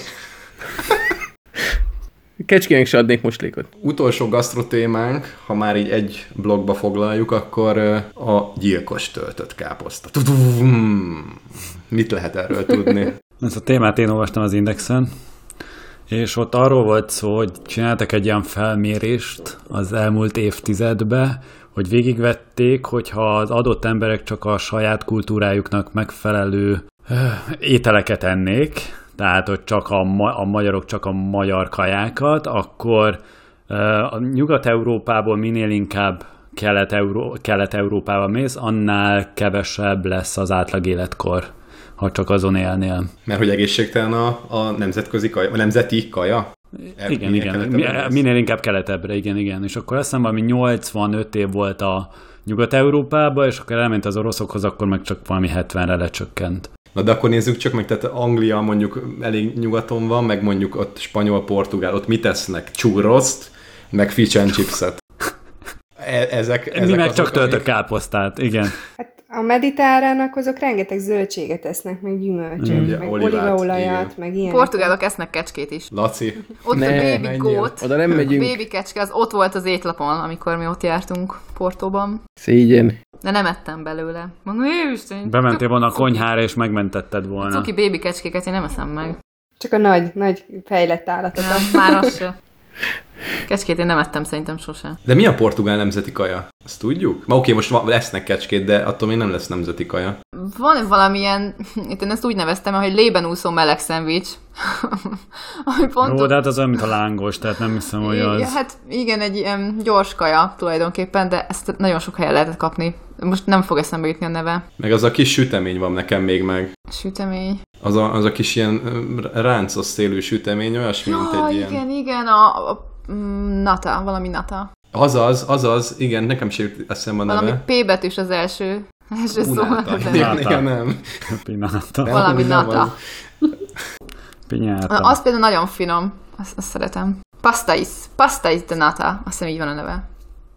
Kecskének se adnék moslékot. Utolsó gasztrotémánk, ha már így egy blogba foglaljuk, akkor a gyilkos töltött káposzta. Mit lehet erről tudni? Ezt a témát én olvastam az Indexen, és ott arról volt szó, hogy csináltak egy ilyen felmérést az elmúlt évtizedbe, hogy végigvették, hogyha az adott emberek csak a saját kultúrájuknak megfelelő ételeket ennék, tehát hogy csak a, ma- a magyarok csak a magyar kajákat, akkor a Nyugat-Európából minél inkább Kelet-Euró- Kelet-Európába mész, annál kevesebb lesz az átlag életkor ha csak azon élnél. Mert hogy egészségtelen a, a nemzetközi kaja, a nemzeti kaja? E, igen, igen. Minél inkább keletebbre, igen, igen. És akkor azt hiszem, ami 85 év volt a Nyugat-Európában, és akkor elment az oroszokhoz, akkor meg csak valami 70-re lecsökkent. Na de akkor nézzük csak meg, tehát Anglia mondjuk elég nyugaton van, meg mondjuk ott spanyol, portugál, ott mit tesznek? Csúroszt, meg fish and chipset. E- ezek, ezek Mi meg csak töltök káposztát, igen. Hát a mediterrának azok rengeteg zöldséget esznek, meg gyümölcsöt, mm. meg olívaolajat, meg ilyen. Portugálok esznek kecskét is. Laci. Ott ne, a baby goat, oda nem megyünk. baby kecske, az ott volt az étlapon, amikor mi ott jártunk Portóban. Szégyen. De nem ettem belőle. Mondom, Isten. Bementél volna a konyhára, és megmentetted volna. Cuki baby kecskéket én nem eszem meg. Csak a nagy, nagy fejlett állatot. Nem, már az se. Kecskét én nem ettem szerintem sose. De mi a portugál nemzeti kaja? Azt tudjuk? Ma oké, most lesznek kecskét, de attól még nem lesz nemzeti kaja. Van valamilyen, itt én ezt úgy neveztem, hogy lében úszó meleg szendvics. Ami pont Jó, de hát az olyan, mint a lángos, tehát nem hiszem, hogy az... Hát igen, egy ilyen gyors kaja tulajdonképpen, de ezt nagyon sok helyen lehetett kapni Most nem fog eszembe jutni a neve. Meg az a kis sütemény van nekem még meg. Sütemény. Az a, az a kis ilyen ráncos szélű sütemény, olyasmi, mint Ja, egy ilyen... igen, igen, a, a Nata, valami Nata. Azaz, azaz, igen, nekem sem jut eszembe a Valami neve. P betűs az első. Első szó. Nem. Pináta. Nem, Valami nem nata. az. Pinyáta. Az például nagyon finom. Azt, azt szeretem. Pastais. Pastais de nata. Azt hiszem így van a neve.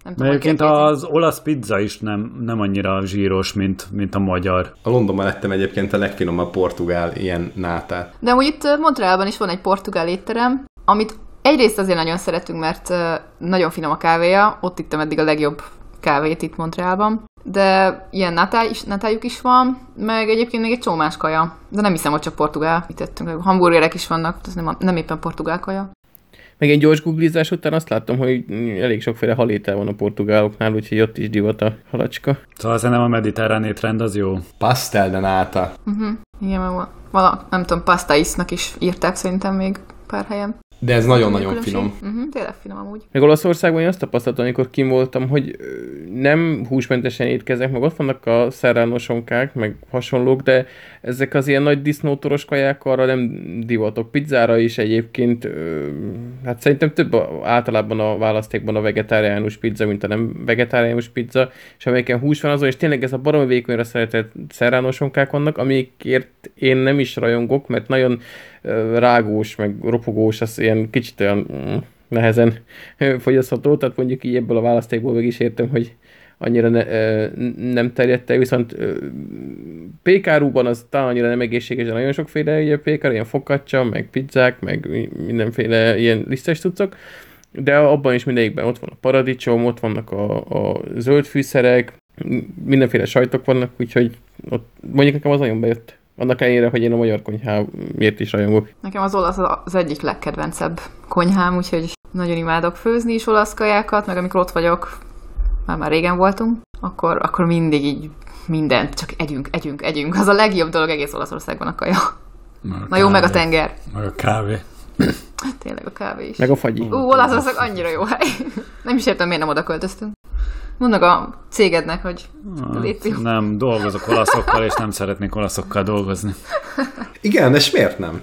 Nem tudom, egyébként az olasz pizza is nem, nem annyira zsíros, mint, mint a magyar. A Londonban lettem egyébként a legfinomabb portugál ilyen nátát. De amúgy itt Montrealban is van egy portugál étterem, amit egyrészt azért nagyon szeretünk, mert nagyon finom a kávéja, ott ittem eddig a legjobb kávét itt Montrealban, de ilyen natá is, natájuk is van, meg egyébként még egy csomó más kaja, de nem hiszem, hogy csak portugál, mit tettünk, hamburgerek is vannak, ez nem, nem éppen portugál kaja. Meg egy gyors googlizás után azt láttam, hogy elég sokféle halétel van a portugáloknál, úgyhogy ott is divat a halacska. Szóval szerintem a mediterrán étrend az jó. Pastel de náta. Igen, meg val- vala, nem tudom, pastaisnak is írták szerintem még pár helyen. De ez nagyon-nagyon finom. Uh-huh, tényleg finom amúgy. Meg Olaszországban én azt tapasztaltam, amikor kim voltam, hogy nem húsmentesen étkezek, meg ott vannak a szerránosonkák, meg hasonlók, de ezek az ilyen nagy disznótoros kaják arra nem divatok. Pizzára is egyébként, hát szerintem több általában a választékban a vegetáriánus pizza, mint a nem vegetáriánus pizza, és amelyiken hús van azon, és tényleg ez a baromi vékonyra szeretett szerránosonkák vannak, amikért én nem is rajongok, mert nagyon rágós, meg ropogós, az ilyen kicsit olyan mm, nehezen fogyasztható, tehát mondjuk így ebből a választékból meg is értem, hogy annyira ne, ö, nem terjedt el, viszont ö, pékáruban az talán annyira nem egészséges, de nagyon sokféle ugye pékár, ilyen focaccia, meg pizzák, meg mi- mindenféle ilyen lisztes cuccok, de abban is mindegyikben ott van a paradicsom, ott vannak a, a zöld fűszerek, mindenféle sajtok vannak, úgyhogy ott mondjuk nekem az nagyon bejött. Annak ellenére, hogy én a magyar konyháért is rajongok. Nekem az olasz az egyik legkedvencebb konyhám, úgyhogy nagyon imádok főzni is olasz kajákat, meg amikor ott vagyok, már már régen voltunk, akkor, akkor mindig így mindent, csak együnk, együnk, együnk. Az a legjobb dolog egész Olaszországban a kaja. Na jó, meg a tenger. Meg a kávé. Tényleg a kávé is. Meg a fagyi. Ú, Olaszország annyira jó hely. Nem is értem, miért nem oda költöztünk. Mondd meg a cégednek, hogy lépjünk. Nem, dolgozok olaszokkal, és nem szeretnék olaszokkal dolgozni. Igen, és miért nem?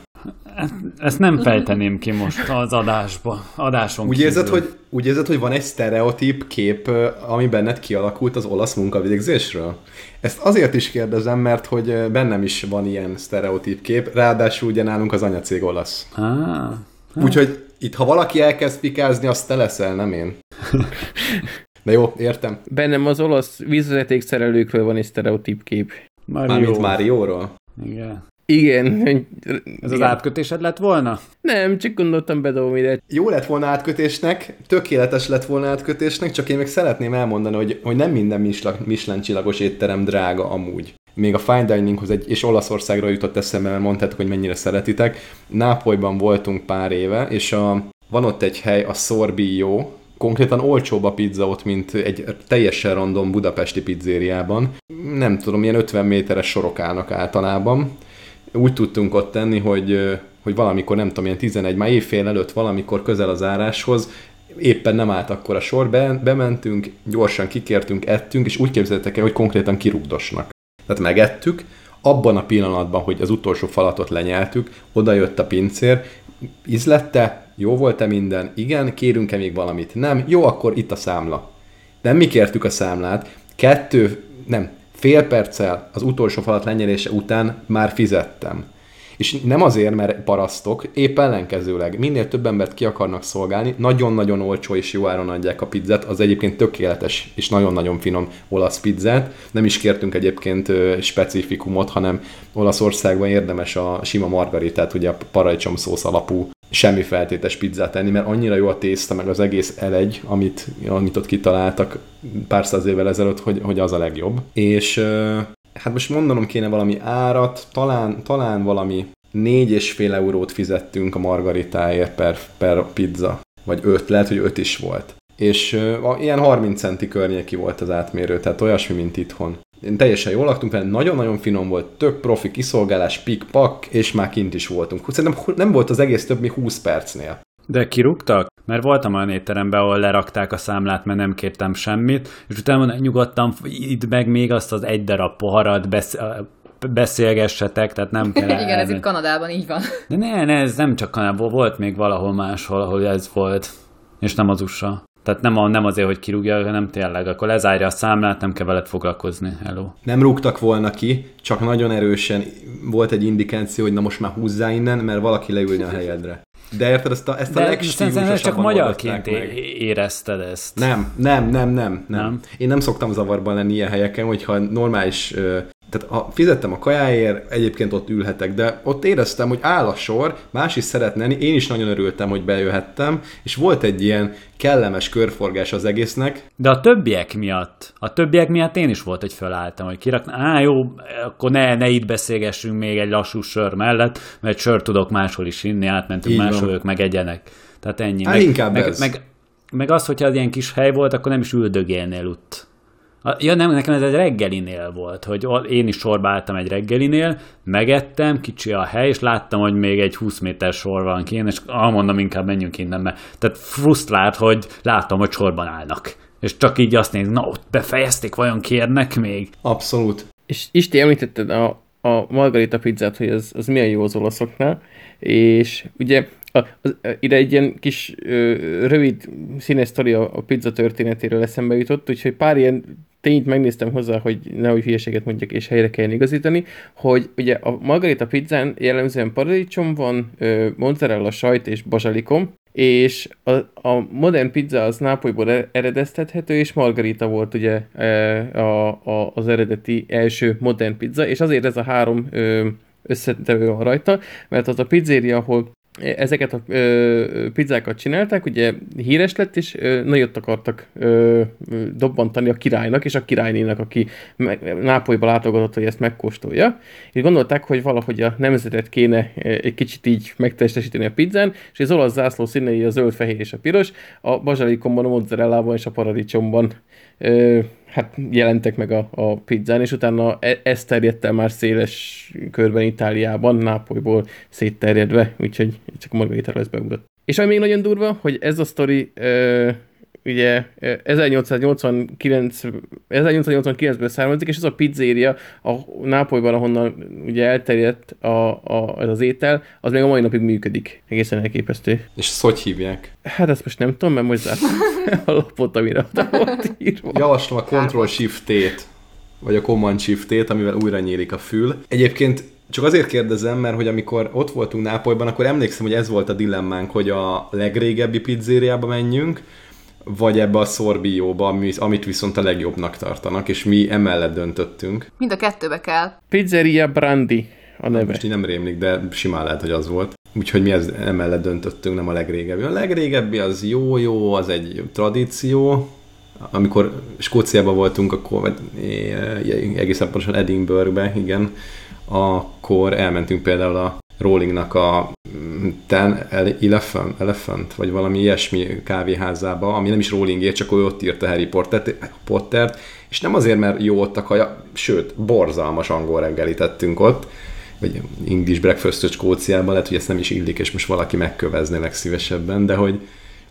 Ezt nem fejteném ki most az adásba, adáson Úgy kívül. érzed, hogy, úgy érzed, hogy van egy sztereotíp kép, ami benned kialakult az olasz munkavégzésről? Ezt azért is kérdezem, mert hogy bennem is van ilyen sztereotíp kép, ráadásul ugye nálunk az anyacég olasz. Á, Úgyhogy itt, ha valaki elkezd pikázni, azt te leszel, nem én. De jó, értem. Bennem az olasz vízvezetékszerelőkről van egy sztereotíp kép. Mario. Mármint Márióról. Igen. Igen. Ez az igen. átkötésed lett volna? Nem, csak gondoltam bedobom ide. Jó lett volna átkötésnek, tökéletes lett volna átkötésnek, csak én még szeretném elmondani, hogy, hogy nem minden Michelin, csillagos étterem drága amúgy. Még a fine dininghoz egy, és Olaszországra jutott eszembe, mert mondtátok, hogy mennyire szeretitek. Nápolyban voltunk pár éve, és a, van ott egy hely, a Sorbillo, konkrétan olcsóbb a pizza ott, mint egy teljesen random budapesti pizzériában. Nem tudom, ilyen 50 méteres sorok állnak általában. Úgy tudtunk ott tenni, hogy, hogy valamikor, nem tudom, ilyen 11, már évfél előtt valamikor közel az áráshoz, éppen nem állt akkor a sor, be, bementünk, gyorsan kikértünk, ettünk, és úgy képzeltek el, hogy konkrétan kirugdosnak. Tehát megettük, abban a pillanatban, hogy az utolsó falatot lenyeltük, oda jött a pincér, ízlette, jó volt-e minden, igen, kérünk-e még valamit, nem, jó, akkor itt a számla. Nem mi kértük a számlát, kettő, nem, fél perccel az utolsó falat lenyelése után már fizettem. És nem azért, mert parasztok, épp ellenkezőleg. Minél több embert ki akarnak szolgálni, nagyon-nagyon olcsó és jó áron adják a pizzát, az egyébként tökéletes és nagyon-nagyon finom olasz pizzát. Nem is kértünk egyébként specifikumot, hanem Olaszországban érdemes a sima margaritát, ugye a paradicsom szósz alapú semmi feltétes pizzát enni, mert annyira jó a tészta, meg az egész elegy, amit, amit ott kitaláltak pár száz évvel ezelőtt, hogy, hogy az a legjobb. És hát most mondanom kéne valami árat, talán, talán valami négy és fél eurót fizettünk a margaritáért per, per pizza. Vagy öt, lehet, hogy öt is volt. És a, ilyen 30 centi környéki volt az átmérő, tehát olyasmi, mint itthon. Én teljesen jól laktunk vele, nagyon-nagyon finom volt, tök profi kiszolgálás, pik-pak, és már kint is voltunk. Szerintem nem volt az egész több, mint 20 percnél. De kirúgtak? Mert voltam olyan étteremben, ahol lerakták a számlát, mert nem kértem semmit, és utána nyugodtan itt meg még azt az egy darab poharat besz- beszélgessetek, tehát nem kell... Igen, ez itt Kanadában így van. De ne, ne, ez nem csak Kanadában, volt még valahol máshol, ahol ez volt, és nem az USA. Tehát nem, a, nem azért, hogy kirúgja, hanem tényleg, akkor lezárja a számlát, nem kell veled foglalkozni. Hello. Nem rúgtak volna ki, csak nagyon erősen volt egy indikáció, hogy na most már húzzá innen, mert valaki leülne a helyedre. De érted, ezt a, ezt a De csak magyarként érezted ezt. Nem, nem, nem, nem, nem, nem. Én nem szoktam zavarban lenni ilyen helyeken, hogyha normális tehát ha fizettem a kajáért, egyébként ott ülhetek, de ott éreztem, hogy áll a sor, más is szeretne enni, én is nagyon örültem, hogy bejöhettem, és volt egy ilyen kellemes körforgás az egésznek. De a többiek miatt, a többiek miatt én is volt, hogy felálltam, hogy kirakna, á jó, akkor ne, ne itt beszélgessünk még egy lassú sör mellett, mert sör tudok máshol is inni, átmentünk Így máshol, van. ők meg egyenek. Tehát ennyi. Hát meg, inkább meg, ez. Meg, meg az, hogyha az ilyen kis hely volt, akkor nem is üldögélnél ott. Ja, nem, nekem ez egy reggelinél volt, hogy én is sorba álltam egy reggelinél, megettem, kicsi a hely, és láttam, hogy még egy 20 méter sor van kint, és mondom, inkább menjünk innen, mert tehát frusztrált, hogy láttam, hogy sorban állnak. És csak így azt néz, na ott befejezték, vajon kérnek még? Abszolút. És Isti említetted a, a margarita pizzát, hogy az, az milyen jó az olaszoknál, és ugye a, az, ide egy ilyen kis ö, rövid színes sztori a, a pizza történetéről eszembe jutott, úgyhogy pár ilyen tényt megnéztem hozzá, hogy nehogy hülyeséget mondjak, és helyre kell igazítani, hogy ugye a margarita pizzán jellemzően paradicsom van, mozzarella, sajt és bazsalikom, és a, a modern pizza az Nápolyból e-, eredeztethető, és margarita volt ugye a, a, az eredeti első modern pizza, és azért ez a három összetevő van rajta, mert az a pizzeria, ahol ezeket a ö, pizzákat csinálták, ugye híres lett, és nagyot akartak ö, dobbantani a királynak, és a királynének, aki Nápolyba látogatott, hogy ezt megkóstolja. És gondolták, hogy valahogy a nemzetet kéne egy kicsit így megtestesíteni a pizzán, és az olasz zászló színei a zöld, fehér és a piros, a bazsalikomban, a mozzarellában és a paradicsomban hát jelentek meg a, a pizzán, és utána e, ez terjedt el már széles körben Itáliában, Nápolyból szétterjedve, úgyhogy csak margaritára lesz beugrott. És ami még nagyon durva, hogy ez a sztori ö, ugye 1889, 1889-ből származik, és ez a pizzeria a Nápolyban, ahonnan ugye elterjedt a, a, ez az étel, az még a mai napig működik. Egészen elképesztő. És ezt hogy hívják? Hát ezt most nem tudom, mert most a lapot, amire volt írva. Javaslom a Ctrl-Shift-T-t, vagy a Command-Shift-T, amivel újra nyílik a fül. Egyébként csak azért kérdezem, mert hogy amikor ott voltunk Nápolyban, akkor emlékszem, hogy ez volt a dilemmánk, hogy a legrégebbi pizzériába menjünk, vagy ebbe a szorbióba, amit viszont a legjobbnak tartanak, és mi emellett döntöttünk. Mind a kettőbe kell. Pizzeria Brandi a neve. Most így nem rémlik, de simán lehet, hogy az volt. Úgyhogy mi ez emellett döntöttünk, nem a legrégebbi. A legrégebbi az jó-jó, az egy tradíció. Amikor Skóciában voltunk, akkor vagy, egészen pontosan Edinburghbe, igen, akkor elmentünk például a Rollingnak a Ten Elephant, Elephant, vagy valami ilyesmi kávéházába, ami nem is Rollingért, csak ő ott írta Harry Pottert, Pottert, és nem azért, mert jó ott a kaja, sőt, borzalmas angol reggelit tettünk ott, vagy English breakfast Skóciában, lehet, hogy ezt nem is illik, és most valaki megkövezné legszívesebben, de hogy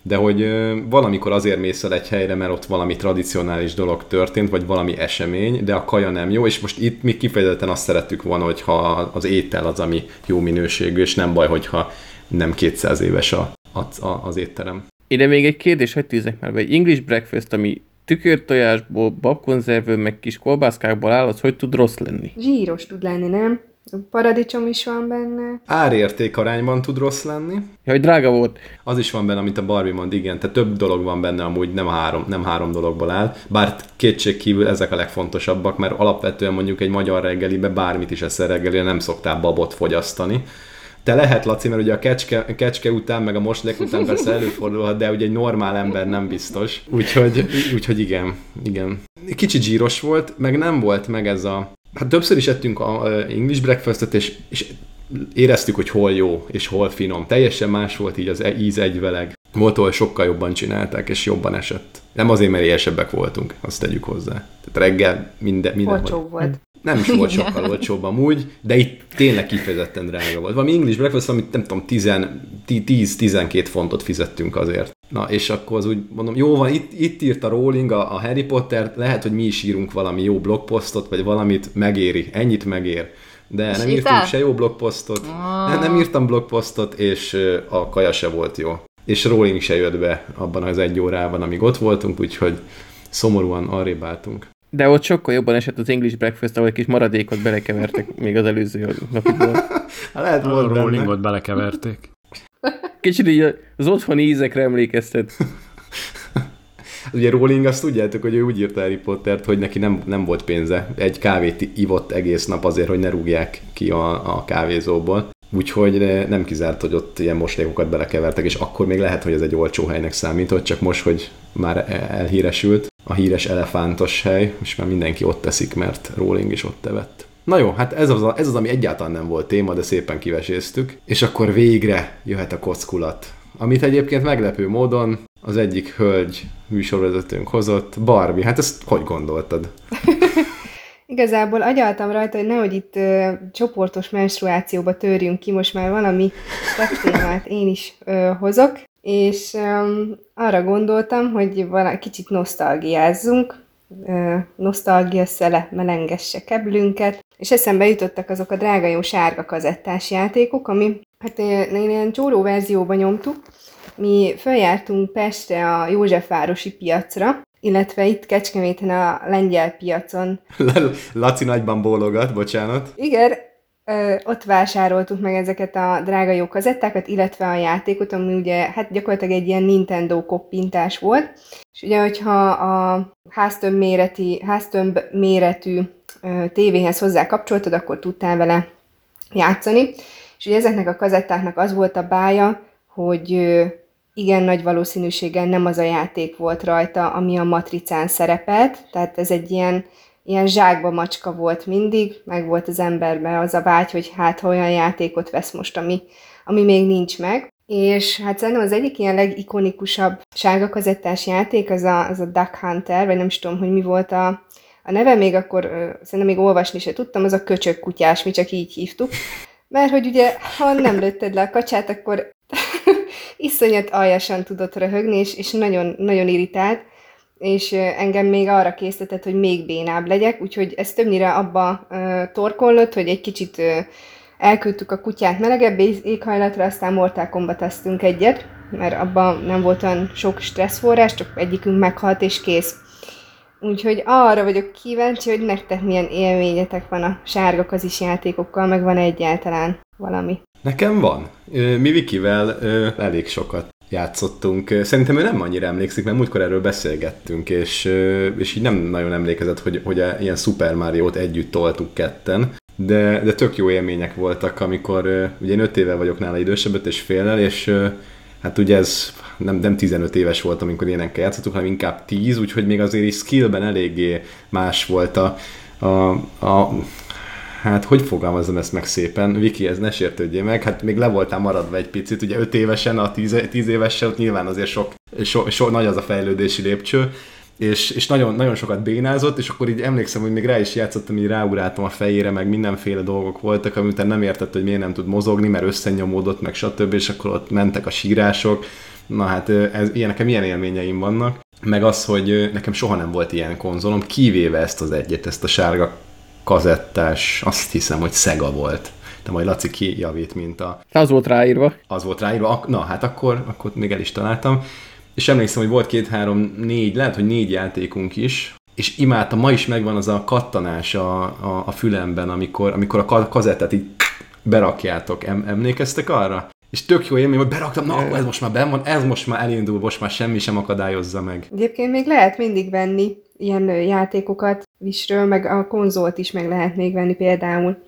de hogy valamikor azért mész el egy helyre, mert ott valami tradicionális dolog történt, vagy valami esemény, de a kaja nem jó, és most itt mi kifejezetten azt szerettük volna, hogyha az étel az, ami jó minőségű, és nem baj, hogyha nem 200 éves a, a, a, az étterem. Ide még egy kérdés, hogy tűzek már be. Egy English breakfast, ami tükörtojásból, babkonzervből, meg kis kolbászkákból áll, az hogy tud rossz lenni? Zsíros tud lenni, nem? Paradicsom is van benne. Árérték arányban tud rossz lenni. Ja, hogy drága volt. Az is van benne, amit a Barbie mond, igen. Tehát több dolog van benne, amúgy nem három, nem három dologból áll. Bár kétség kívül ezek a legfontosabbak, mert alapvetően mondjuk egy magyar reggelibe bármit is eszel reggelire, nem szoktál babot fogyasztani. Te lehet, Laci, mert ugye a kecske, kecske után, meg a moslék után persze előfordulhat, de ugye egy normál ember nem biztos. Úgyhogy, úgyhogy igen, igen. Kicsit zsíros volt, meg nem volt meg ez a hát többször is ettünk a English breakfastet, és, és éreztük, hogy hol jó, és hol finom. Teljesen más volt így az e- íz egyveleg. Volt, ahol sokkal jobban csinálták, és jobban esett. Nem azért, mert élyesebbek voltunk, azt tegyük hozzá. Tehát reggel minden... minden volt. volt. Nem is volt sokkal olcsóbb amúgy, de itt tényleg kifejezetten drága volt. Valami English breakfast, amit nem tudom, 10-12 fontot fizettünk azért. Na, és akkor az úgy mondom, jó van, itt, itt írt a Rowling a, a Harry Potter, lehet, hogy mi is írunk valami jó blogposztot, vagy valamit megéri, ennyit megér. De és nem írtunk se jó blogposztot, oh. nem, nem írtam blogposztot, és a kaja se volt jó. És Rowling se jött be abban az egy órában, amíg ott voltunk, úgyhogy szomorúan arrébb álltunk. De ott sokkal jobban esett az English breakfast, ahol egy kis maradékot belekevertek még az előző napokban. Hát lehet volt a rollingot belekeverték. Kicsit így az otthoni ízekre emlékeztet. Ugye Rowling azt tudjátok, hogy ő úgy írta Harry Pottert, hogy neki nem, nem volt pénze. Egy kávét ivott egész nap azért, hogy ne rúgják ki a, a kávézóból. Úgyhogy nem kizárt, hogy ott ilyen moslékokat belekevertek, és akkor még lehet, hogy ez egy olcsó helynek számított, csak most, hogy már elhíresült, a híres elefántos hely, és már mindenki ott teszik, mert Rowling is ott evett. Na jó, hát ez az, ez az, ami egyáltalán nem volt téma, de szépen kiveséztük. És akkor végre jöhet a kockulat. Amit egyébként meglepő módon az egyik hölgy műsorvezetőnk hozott, Barbie. Hát ezt hogy gondoltad? Igazából agyaltam rajta, hogy nehogy itt ö, csoportos menstruációba törjünk ki, most már valami témát én is ö, hozok, és ö, arra gondoltam, hogy vala, kicsit nosztalgiázzunk, ö, nosztalgia szele melengesse keblünket, és eszembe jutottak azok a drága jó sárga kazettás játékok, ami hát én ilyen csóró verzióban nyomtuk, mi feljártunk Pestre a Józsefvárosi piacra, illetve itt Kecskeméten a lengyel piacon. Laci nagyban bólogat, bocsánat. Igen, ö, ott vásároltuk meg ezeket a drága jó kazettákat, illetve a játékot, ami ugye hát gyakorlatilag egy ilyen Nintendo koppintás volt. És ugye, hogyha a háztömb, méreti, háztömb méretű ö, tévéhez hozzá kapcsoltad, akkor tudtál vele játszani. És ugye ezeknek a kazettáknak az volt a bája, hogy ö, igen nagy valószínűséggel nem az a játék volt rajta, ami a matricán szerepelt, tehát ez egy ilyen, ilyen zsákba macska volt mindig, meg volt az emberben az a vágy, hogy hát olyan játékot vesz most, ami, ami még nincs meg. És hát szerintem az egyik ilyen legikonikusabb sárga játék az a, az a Duck Hunter, vagy nem is tudom, hogy mi volt a, a neve, még akkor szerintem még olvasni se tudtam, az a köcsök kutyás, mi csak így hívtuk. Mert hogy ugye, ha nem lőtted le a kacsát, akkor iszonyat aljasan tudott röhögni, és, és nagyon, nagyon irritált, és engem még arra készített, hogy még bénább legyek, úgyhogy ez többnyire abba uh, torkollott, hogy egy kicsit uh, elküldtük a kutyát melegebb éghajlatra, aztán Mortal kombat egyet, mert abban nem volt olyan sok stresszforrás, csak egyikünk meghalt és kész. Úgyhogy arra vagyok kíváncsi, hogy nektek milyen élményetek van a sárga kazis játékokkal, meg van egyáltalán valami. Nekem van. Mi Vikivel elég sokat játszottunk. Szerintem ő nem annyira emlékszik, mert múltkor erről beszélgettünk, és, és így nem nagyon emlékezett, hogy, hogy ilyen Super Mario-t együtt toltuk ketten. De, de tök jó élmények voltak, amikor ugye én 5 éve vagyok nála idősebb, 5 és félel, és hát ugye ez nem, nem 15 éves volt, amikor ilyenekkel játszottuk, hanem inkább 10, úgyhogy még azért is skillben eléggé más volt a, a, a hát hogy fogalmazom ezt meg szépen, Viki, ez ne sértődjél meg, hát még le voltál maradva egy picit, ugye 5 évesen, a 10, 10 évesen, ott nyilván azért sok, so, so, nagy az a fejlődési lépcső, és, és nagyon, nagyon sokat bénázott, és akkor így emlékszem, hogy még rá is játszottam, így ráugráltam a fejére, meg mindenféle dolgok voltak, amit nem értett, hogy miért nem tud mozogni, mert összenyomódott, meg stb., és akkor ott mentek a sírások. Na hát ez, ilyen, nekem ilyen élményeim vannak. Meg az, hogy nekem soha nem volt ilyen konzolom, kivéve ezt az egyet, ezt a sárga kazettás, azt hiszem, hogy Sega volt. De majd Laci kijavít, mint a... Az volt ráírva. Az volt ráírva. Na, hát akkor, akkor még el is találtam. És emlékszem, hogy volt két-három, négy, lehet, hogy négy játékunk is, és imádtam, ma is megvan az a kattanás a, a, a fülemben, amikor, amikor a kazettát így berakjátok. Em, emlékeztek arra? És tök jó élmény, hogy beraktam, na ez most már benn van, ez most már elindul, most már semmi sem akadályozza meg. Egyébként még lehet mindig venni ilyen játékokat visről, meg a konzolt is meg lehet még venni például.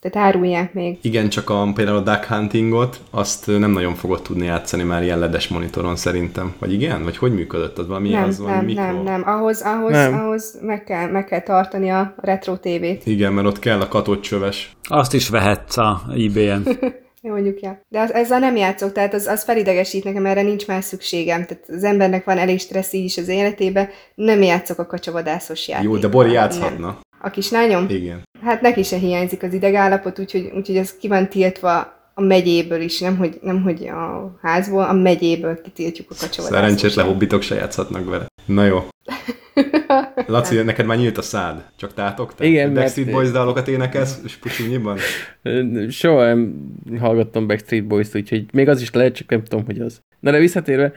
Tehát árulják még. Igen, csak a, például a Duck Huntingot, azt nem nagyon fogod tudni játszani már ilyen ledes monitoron szerintem. Vagy igen? Vagy hogy működött az? Valami nem, az nem, valami nem, mikro? nem. Ahhoz, ahhoz, nem. ahhoz meg, kell, meg kell tartani a retro tévét. Igen, mert ott kell a katócsöves. Azt is vehetsz a eBay-en. Mondjuk, ja. De az, ezzel nem játszok, tehát az, az felidegesít nekem, erre nincs már szükségem. Tehát az embernek van elég stressz így is az életébe, nem játszok a kacsavadászos játékot. Jó, de Bori játszhatna. A kislányom? Igen. Hát neki se hiányzik az idegállapot, úgyhogy, úgyhogy ez ki van tiltva a megyéből is, nem hogy, nem hogy a házból, a megyéből kitiltjuk a kacsavadást. Szerencsétlen hobbitok se játszhatnak vele. Na jó. Laci, neked már nyílt a szád, csak tátok te? Igen, Backstreet mert- Boys dalokat énekelsz, és pucsinyiban? Soha nem hallgattam Backstreet Boys-t, úgyhogy még az is lehet, csak nem tudom, hogy az. Na de visszatérve,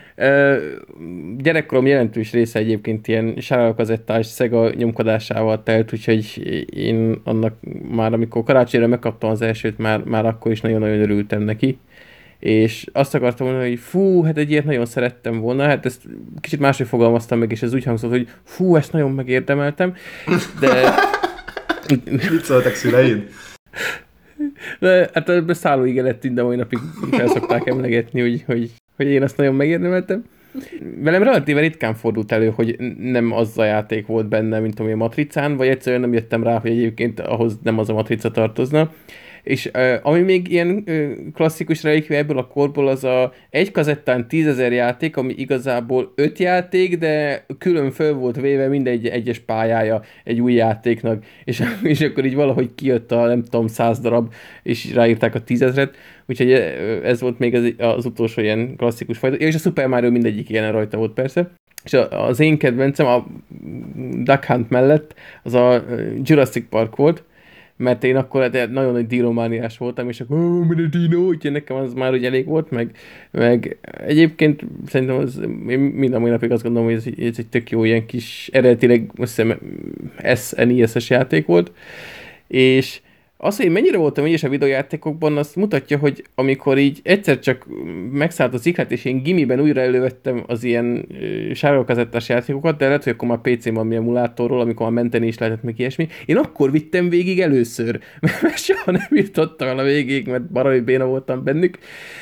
gyerekkorom jelentős része egyébként ilyen sárgalkazettás Sega nyomkodásával telt, úgyhogy én annak már, amikor karácsonyra megkaptam az elsőt, már, már akkor is nagyon-nagyon örültem neki. És azt akartam mondani, hogy fú, hát egy ilyet nagyon szerettem volna, hát ezt kicsit máshogy fogalmaztam meg, és ez úgy hangzott, hogy fú, ezt nagyon megérdemeltem, de Mit szóltak szüleid? De, hát ebbe szállóige lett de mai napig fel szokták emlegetni, hogy, hogy, hogy én azt nagyon megérdemeltem. Velem relatíve ritkán fordult elő, hogy nem az a játék volt benne, mint ami a matricán, vagy egyszerűen nem jöttem rá, hogy egyébként ahhoz nem az a matrica tartozna. És uh, ami még ilyen uh, klasszikus relikvia ebből a korból, az a egy kazettán tízezer játék, ami igazából öt játék, de külön föl volt véve mindegy egyes pályája egy új játéknak, és, és akkor így valahogy kijött a nem tudom száz darab, és ráírták a tízezret, úgyhogy ez volt még az, az utolsó ilyen klasszikus fajta, és a Super Mario mindegyik ilyen rajta volt persze. És az én kedvencem a Duck Hunt mellett az a Jurassic Park volt, mert én akkor hát nagyon nagy díromániás voltam, és akkor mi a dino, úgyhogy nekem az már úgy elég volt, meg, meg egyébként szerintem az, én minden mai napig azt gondolom, hogy ez, egy- ez egy tök jó ilyen kis, eredetileg azt hiszem SNES-es játék volt, és az, hogy mennyire voltam ügyes a videójátékokban, azt mutatja, hogy amikor így egyszer csak megszállt az ikrát, és én gimiben újra elővettem az ilyen ö, sárgalkazettás játékokat, de lehet, hogy akkor már PC-n van mi emulátorról, amikor már menteni is lehetett meg ilyesmi. Én akkor vittem végig először, mert soha nem jutottam a végig, mert baromi béna voltam bennük,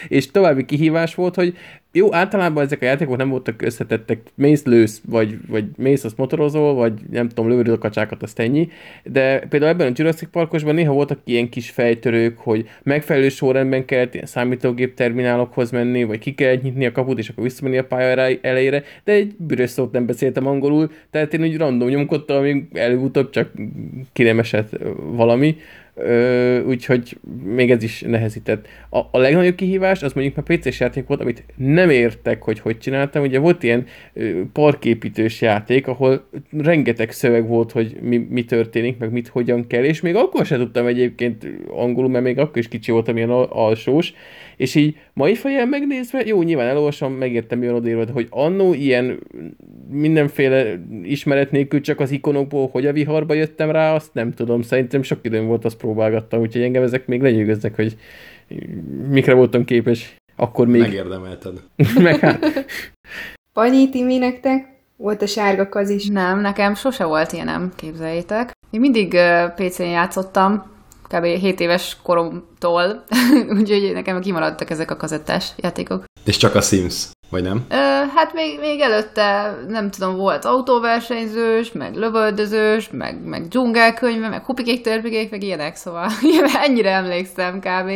és további kihívás volt, hogy jó, általában ezek a játékok nem voltak összetettek, mész, lősz, vagy, vagy mész, azt motorozol, vagy nem tudom, lövöd a kacsákat, azt ennyi. De például ebben a Jurassic Parkosban néha voltak ilyen kis fejtörők, hogy megfelelő sorrendben kellett ilyen számítógép terminálokhoz menni, vagy ki kellett nyitni a kaput, és akkor visszamenni a pálya elej- elejére, de egy büdös szót nem beszéltem angolul, tehát én úgy random nyomkodtam, amíg előbb-utóbb csak ki nem esett ö, valami. Úgyhogy még ez is nehezített. A, a legnagyobb kihívás az mondjuk már PC-s játék volt, amit nem értek, hogy hogy csináltam. Ugye volt ilyen ö, parképítős játék, ahol rengeteg szöveg volt, hogy mi, mi történik, meg mit hogyan kell, és még akkor sem tudtam egyébként angolul, mert még akkor is kicsi voltam ilyen al- alsós, és így mai fejjel megnézve, jó, nyilván elolvasom, megértem, mi van odaírva, de hogy annó ilyen mindenféle ismeret nélkül csak az ikonokból, hogy a viharba jöttem rá, azt nem tudom, szerintem sok időm volt, azt próbálgattam, úgyhogy engem ezek még lenyűgöznek, hogy mikre voltam képes. Akkor még. Megérdemelted. Meg hát. Panyi, Timi, nektek? Volt a sárga kaz is. Nem, nekem sose volt ilyenem, képzeljétek. Még mindig uh, PC-n játszottam, kb. 7 éves koromtól, úgyhogy nekem kimaradtak ezek a kazettás játékok. És csak a Sims, vagy nem? Ö, hát még, még előtte, nem tudom, volt autóversenyzős, meg lövöldözős, meg, meg dzsungelkönyve, meg hupikék, törpikék, meg ilyenek, szóval ennyire emlékszem kb.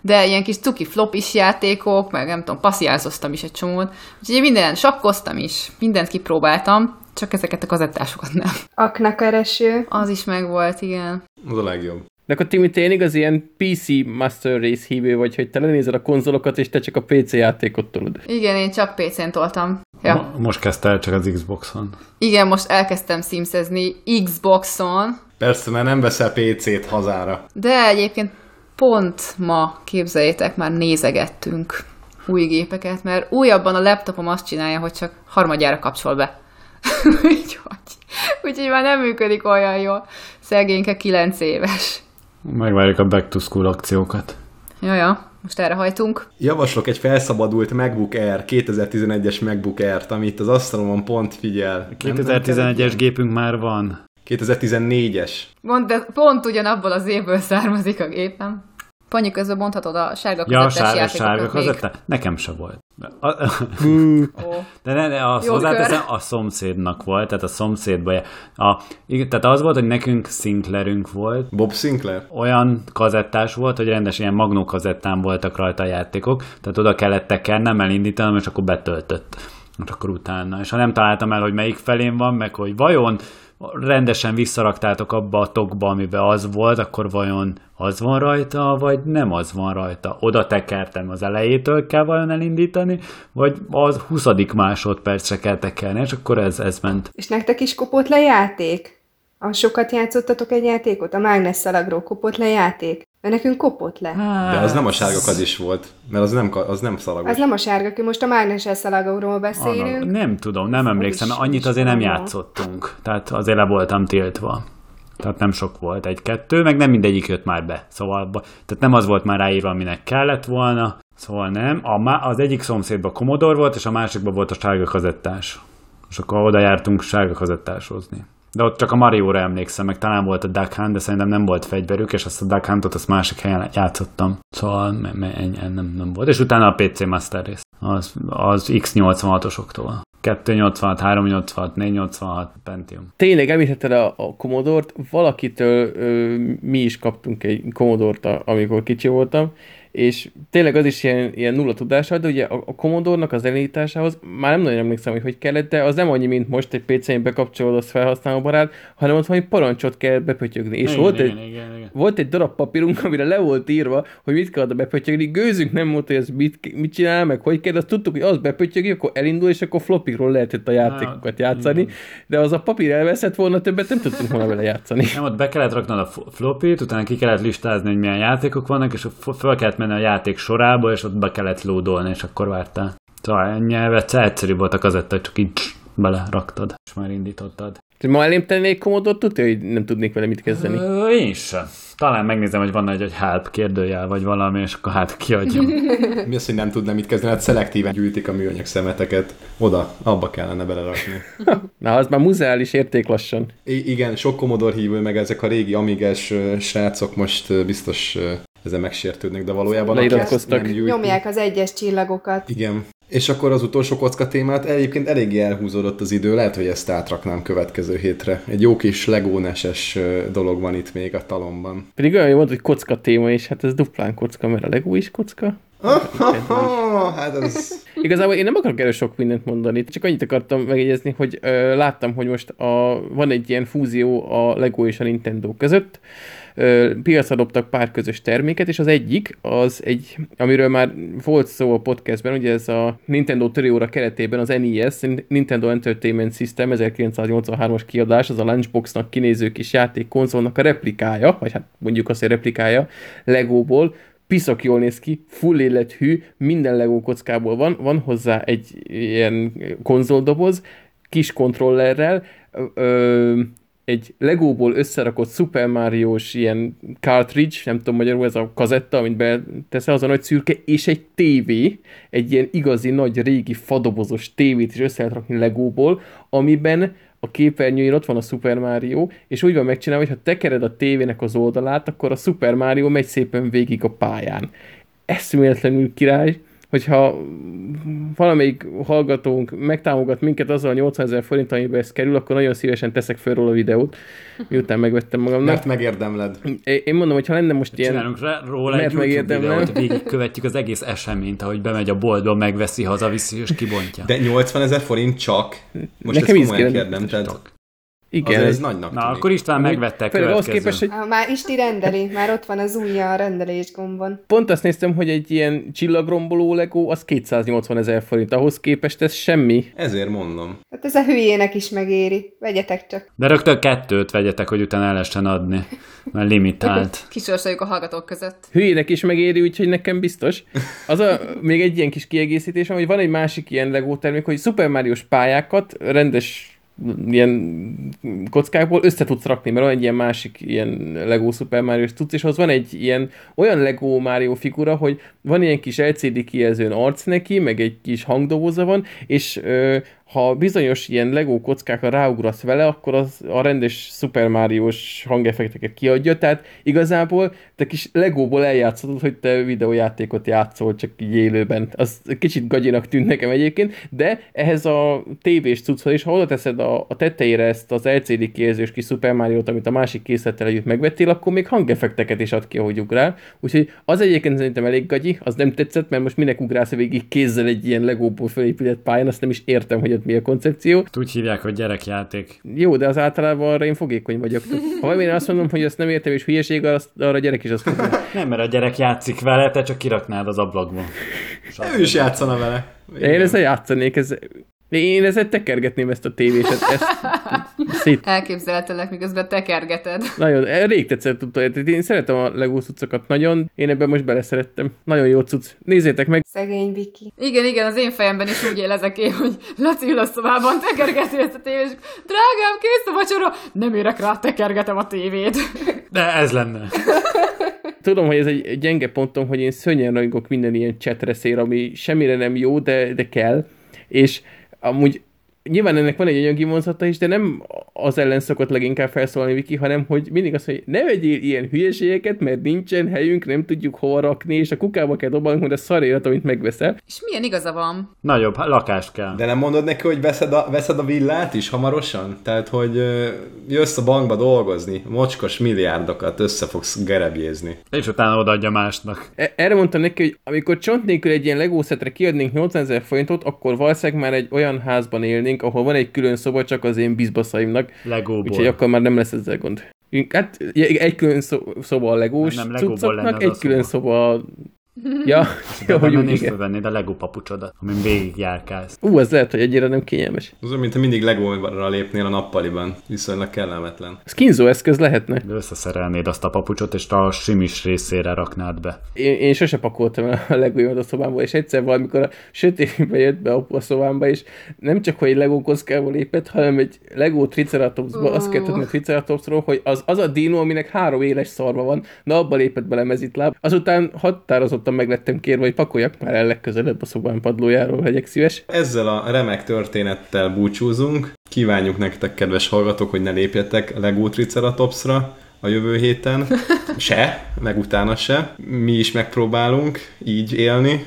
De ilyen kis cuki flopis játékok, meg nem tudom, passziázoztam is egy csomót. Úgyhogy én minden sakkoztam is, mindent kipróbáltam, csak ezeket a kazettásokat nem. Aknakereső. Az is megvolt, igen. Az a legjobb. De akkor Timi, te igaz ilyen PC Master Race hívő vagy, hogy te lenézed a konzolokat, és te csak a PC játékot tolod. Igen, én csak PC-n toltam. Ja. Mo- Most kezdte el csak az Xboxon. Igen, most elkezdtem simszezni Xboxon, Persze, mert nem veszel PC-t hazára. De egyébként pont ma, képzeljétek, már nézegettünk új gépeket, mert újabban a laptopom azt csinálja, hogy csak harmadjára kapcsol be. úgyhogy, úgyhogy már nem működik olyan jól. Szegényke 9 éves. Megvárjuk a Back to School akciókat. Jaja, most erre hajtunk. Javaslok egy felszabadult MacBook Air, 2011-es MacBook Air-t, amit az asztalomon pont figyel. Nem tudom, 2011-es gépünk már van. 2014-es. Mond, de pont ugyanabból az évből származik a gépem. Panyi közben mondhatod a sárga Ja, a sárga, sárga kazetta? Nekem se volt. De ne, ne azt hozzáteszem, a szomszédnak volt, tehát a szomszédba. A, tehát az volt, hogy nekünk Sinclairünk volt, Bob Sinclair? olyan kazettás volt, hogy rendes ilyen magnó kazettán voltak rajta a játékok, tehát oda kellett tekernem, elindítanom, és akkor betöltött. És akkor utána. És ha nem találtam el, hogy melyik felén van, meg hogy vajon rendesen visszaraktátok abba a tokba, amiben az volt, akkor vajon az van rajta, vagy nem az van rajta? Oda tekertem az elejétől kell vajon elindítani, vagy az 20. másodpercre kell tekerni, és akkor ez, ez ment. És nektek is kopott le játék? A sokat játszottatok egy játékot? A Mágnes szalagról kopott le játék? Mert nekünk kopott le. De az nem a sárga az is volt, mert az nem, az nem szalagos. Az nem a sárga, most a mágneses szalagról beszélünk. Anna, nem tudom, nem emlékszem, is, annyit azért nem játszottunk. Tehát azért le voltam tiltva. Tehát nem sok volt, egy-kettő, meg nem mindegyik jött már be. Szóval, tehát nem az volt már ráírva, aminek kellett volna. Szóval nem. A, az egyik szomszédban Commodore volt, és a másikban volt a sárga kazettás. És akkor oda jártunk sárga kazettásozni. De ott csak a Mario-ra emlékszem, meg talán volt a Duck Hunt, de szerintem nem volt fegyverük, és azt a Duck Huntot azt másik helyen játszottam. Szóval nem, nem volt. És utána a PC Master rész. Az, az X86-osoktól. 286, 386, 486 Pentium. Tényleg említetted a, a Commodore-t, valakitől ö, mi is kaptunk egy Commodore-t, amikor kicsi voltam, és tényleg az is ilyen, ilyen nulla tudással, de ugye a, a Commodore-nak az elindításához már nem nagyon emlékszem, hogy hogy kellett, de az nem annyi, mint most egy PC-n bekapcsolod az felhasználóbarát, hanem ott valami parancsot kell bepötyögni. És igen, volt, igen, egy, igen, igen. Volt egy darab papírunk, amire le volt írva, hogy mit kell oda bepötyögni. Gőzünk nem volt, hogy ez mit, mit csinál, meg hogy kell, azt tudtuk, hogy az bepötyögi, akkor elindul, és akkor flopikról lehetett a játékokat játszani, de az a papír elveszett volna, többet nem tudtunk volna vele játszani. Nem, ott be kellett raknod a flopit, utána ki kellett listázni, hogy milyen játékok vannak, és fel kellett menni a játék sorába, és ott be kellett lódolni, és akkor vártál. Szóval ennyi egyszerű volt a kazetta, csak így beleraktad, és már indítottad. Ma elém tennék komodot, tudja, hogy nem tudnék vele mit kezdeni? Ö, én sem. Talán megnézem, hogy van egy, egy help kérdőjel, vagy valami, és akkor hát kiadjam. Mi az, hogy nem tudna mit kezdeni? Hát szelektíven gyűjtik a műanyag szemeteket. Oda, abba kellene belerakni. Na, az már muzeális érték lassan. I- igen, sok komodor hívő, meg ezek a régi amiges srácok most biztos ezen megsértődnek, de valójában Leiratkoztak. Nyomják az egyes csillagokat. Igen. És akkor az utolsó kocka témát egyébként eléggé elhúzódott az idő, lehet, hogy ezt átraknám következő hétre. Egy jó kis legóneses dolog van itt még a talomban. Pedig olyan jó volt, hogy kocka téma, és hát ez duplán kocka, mert a legó is kocka. hát ez... Igazából én nem akarok erről sok mindent mondani, csak annyit akartam megjegyezni, hogy ö, láttam, hogy most a, van egy ilyen fúzió a Lego és a Nintendo között, piacra dobtak pár közös terméket, és az egyik, az egy, amiről már volt szó a podcastben, ugye ez a Nintendo Treora keretében az NES, Nintendo Entertainment System 1983-as kiadás, az a Lunchboxnak kinéző kis játékkonzolnak a replikája, vagy hát mondjuk azt, hogy replikája Legóból, piszok jól néz ki, full élethű, minden Lego kockából van, van hozzá egy ilyen konzoldoboz, kis kontrollerrel, egy Legóból összerakott Super Mario-s ilyen cartridge, nem tudom magyarul, ez a kazetta, amit beteszel, az a nagy szürke, és egy tévé, egy ilyen igazi nagy régi fadobozos tévét is össze lehet rakni Legóból, amiben a képernyőjén ott van a Super Mario, és úgy van megcsinálva, hogy ha tekered a tévének az oldalát, akkor a Super Mario megy szépen végig a pályán. Eszméletlenül király, hogyha valamelyik hallgatónk megtámogat minket azzal a 80 ezer forint, amiben ez kerül, akkor nagyon szívesen teszek fel róla a videót, miután megvettem magamnak. Mert megérdemled. Én mondom, hogy ha lenne most ilyen... Csinálunk róla mert egy megérdemlem. videót, végigkövetjük az egész eseményt, ahogy bemegy a boltba, megveszi, hazaviszi és kibontja. De 80 ezer forint csak? Most Nekem ezt komolyan kérdem, tehát... Igen. ez nagynak Na, tűnik. akkor István megvette a ahhoz képest, hogy... Már Isti rendeli, már ott van az ujja a rendelés gombon. Pont azt néztem, hogy egy ilyen csillagromboló Lego az 280 ezer forint, ahhoz képest ez semmi. Ezért mondom. Hát ez a hülyének is megéri. Vegyetek csak. De rögtön kettőt vegyetek, hogy utána el lehessen adni, mert limitált. Kisorsoljuk a hallgatók között. Hülyének is megéri, úgyhogy nekem biztos. Az a, még egy ilyen kis kiegészítés, hogy van egy másik ilyen Lego termék, hogy Super Mario-s pályákat rendes ilyen kockákból össze tudsz rakni, mert van egy ilyen másik ilyen Lego Super Mario tudsz, és az van egy ilyen olyan Lego Mario figura, hogy van ilyen kis LCD kijelzőn arc neki, meg egy kis hangdoboza van, és ö, ha bizonyos ilyen Lego kockákra ráugrasz vele, akkor az a rendes Super Mario-s hangeffekteket kiadja, tehát igazából te kis Legóból eljátszhatod, hogy te videójátékot játszol csak így élőben. Az kicsit gagyinak tűnt nekem egyébként, de ehhez a tévés cucchoz is, ha oda teszed a, a tetejére ezt az LCD kijelzős kis Super Mario-t, amit a másik készlettel együtt megvettél, akkor még hangeffekteket is ad ki, ahogy ugrál. Úgyhogy az egyébként szerintem elég gagyi, az nem tetszett, mert most minek ugrálsz végig kézzel egy ilyen Legóból felépített pályán, azt nem is értem, hogy mi a koncepció. Úgy hívják, hogy gyerekjáték. Jó, de az általában arra én fogékony vagyok. Ha én azt mondom, hogy ezt nem értem, és hülyeség, azt, arra a gyerek is azt mondja. Nem, mert a gyerek játszik vele, te csak kiraknád az ablakba. Ő is játszana vele. Én ezzel játszanék, ez én ezzel tekergetném ezt a tévéset. Ezt, szét... Elképzeltelek, miközben tekergeted. Nagyon, rég tetszett tudod. Én szeretem a Lego cuccokat nagyon. Én ebben most beleszerettem. Nagyon jó cucc. Nézzétek meg. Szegény Viki. Igen, igen, az én fejemben is úgy élezek én, hogy Laci ül a szobában, tekergeti ezt a tévét, és drágám, kész a vacsora, nem érek rá, tekergetem a tévét. De ez lenne. Tudom, hogy ez egy gyenge pontom, hogy én szönnyen rajongok minden ilyen csetreszér, ami semmire nem jó, de, de kell. És amúgy nyilván ennek van egy anyagi vonzata is, de nem az ellen szokott leginkább felszólalni Viki, hanem hogy mindig az, hogy ne vegyél ilyen hülyeségeket, mert nincsen helyünk, nem tudjuk hova rakni, és a kukába kell dobálnunk, hogy a szar élet, amit megveszel. És milyen igaza van? Nagyobb lakást kell. De nem mondod neki, hogy veszed a, veszed a villát is hamarosan? Tehát, hogy jössz a bankba dolgozni, mocskos milliárdokat össze fogsz gerebjézni. És utána odaadja másnak. E- erre mondtam neki, hogy amikor csont nélkül egy ilyen Lego szetre kiadnénk 80 ezer forintot, akkor valószínűleg már egy olyan házban élnénk, lennénk, ahol van egy külön szoba csak az én bizbaszaimnak. Legóból. Úgyhogy akkor már nem lesz ezzel gond. Hát egy külön szoba a legós nem, cuccoknak, egy külön szoba Ja, ja hogy úgy igen. venni a Lego papucsodat, amin végig járkálsz. Ú, az lehet, hogy egyre nem kényelmes. Az olyan, mint mindig Lego-ra lépnél a nappaliban. Viszonylag kellemetlen. Ez kínzó eszköz lehetne. De összeszerelnéd azt a papucsot, és a simis részére raknád be. Én, én sose pakoltam a legóimat a szobámba, és egyszer valamikor a sötétbe jött be a szobámba, és nem csak, hogy egy Lego kockába lépett, hanem egy Lego Triceratopsba, uh. azt kell tudni a Triceratopsról, hogy az, az a dino, aminek három éles szarva van, na abba lépett bele mezitláb. Azután határozott nyugodtan meg lettem kérve, hogy pakoljak már el legközelebb a szobán padlójáról, legyek szíves. Ezzel a remek történettel búcsúzunk. Kívánjuk nektek, kedves hallgatók, hogy ne lépjetek Lego Triceratopsra a jövő héten. Se, meg utána se. Mi is megpróbálunk így élni,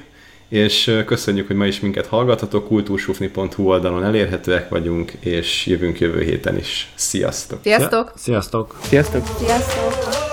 és köszönjük, hogy ma is minket hallgathatok, kultúrsufni.hu oldalon elérhetőek vagyunk, és jövünk jövő héten is. Sziasztok! Sziasztok! Sziasztok! Sziasztok! Sziasztok!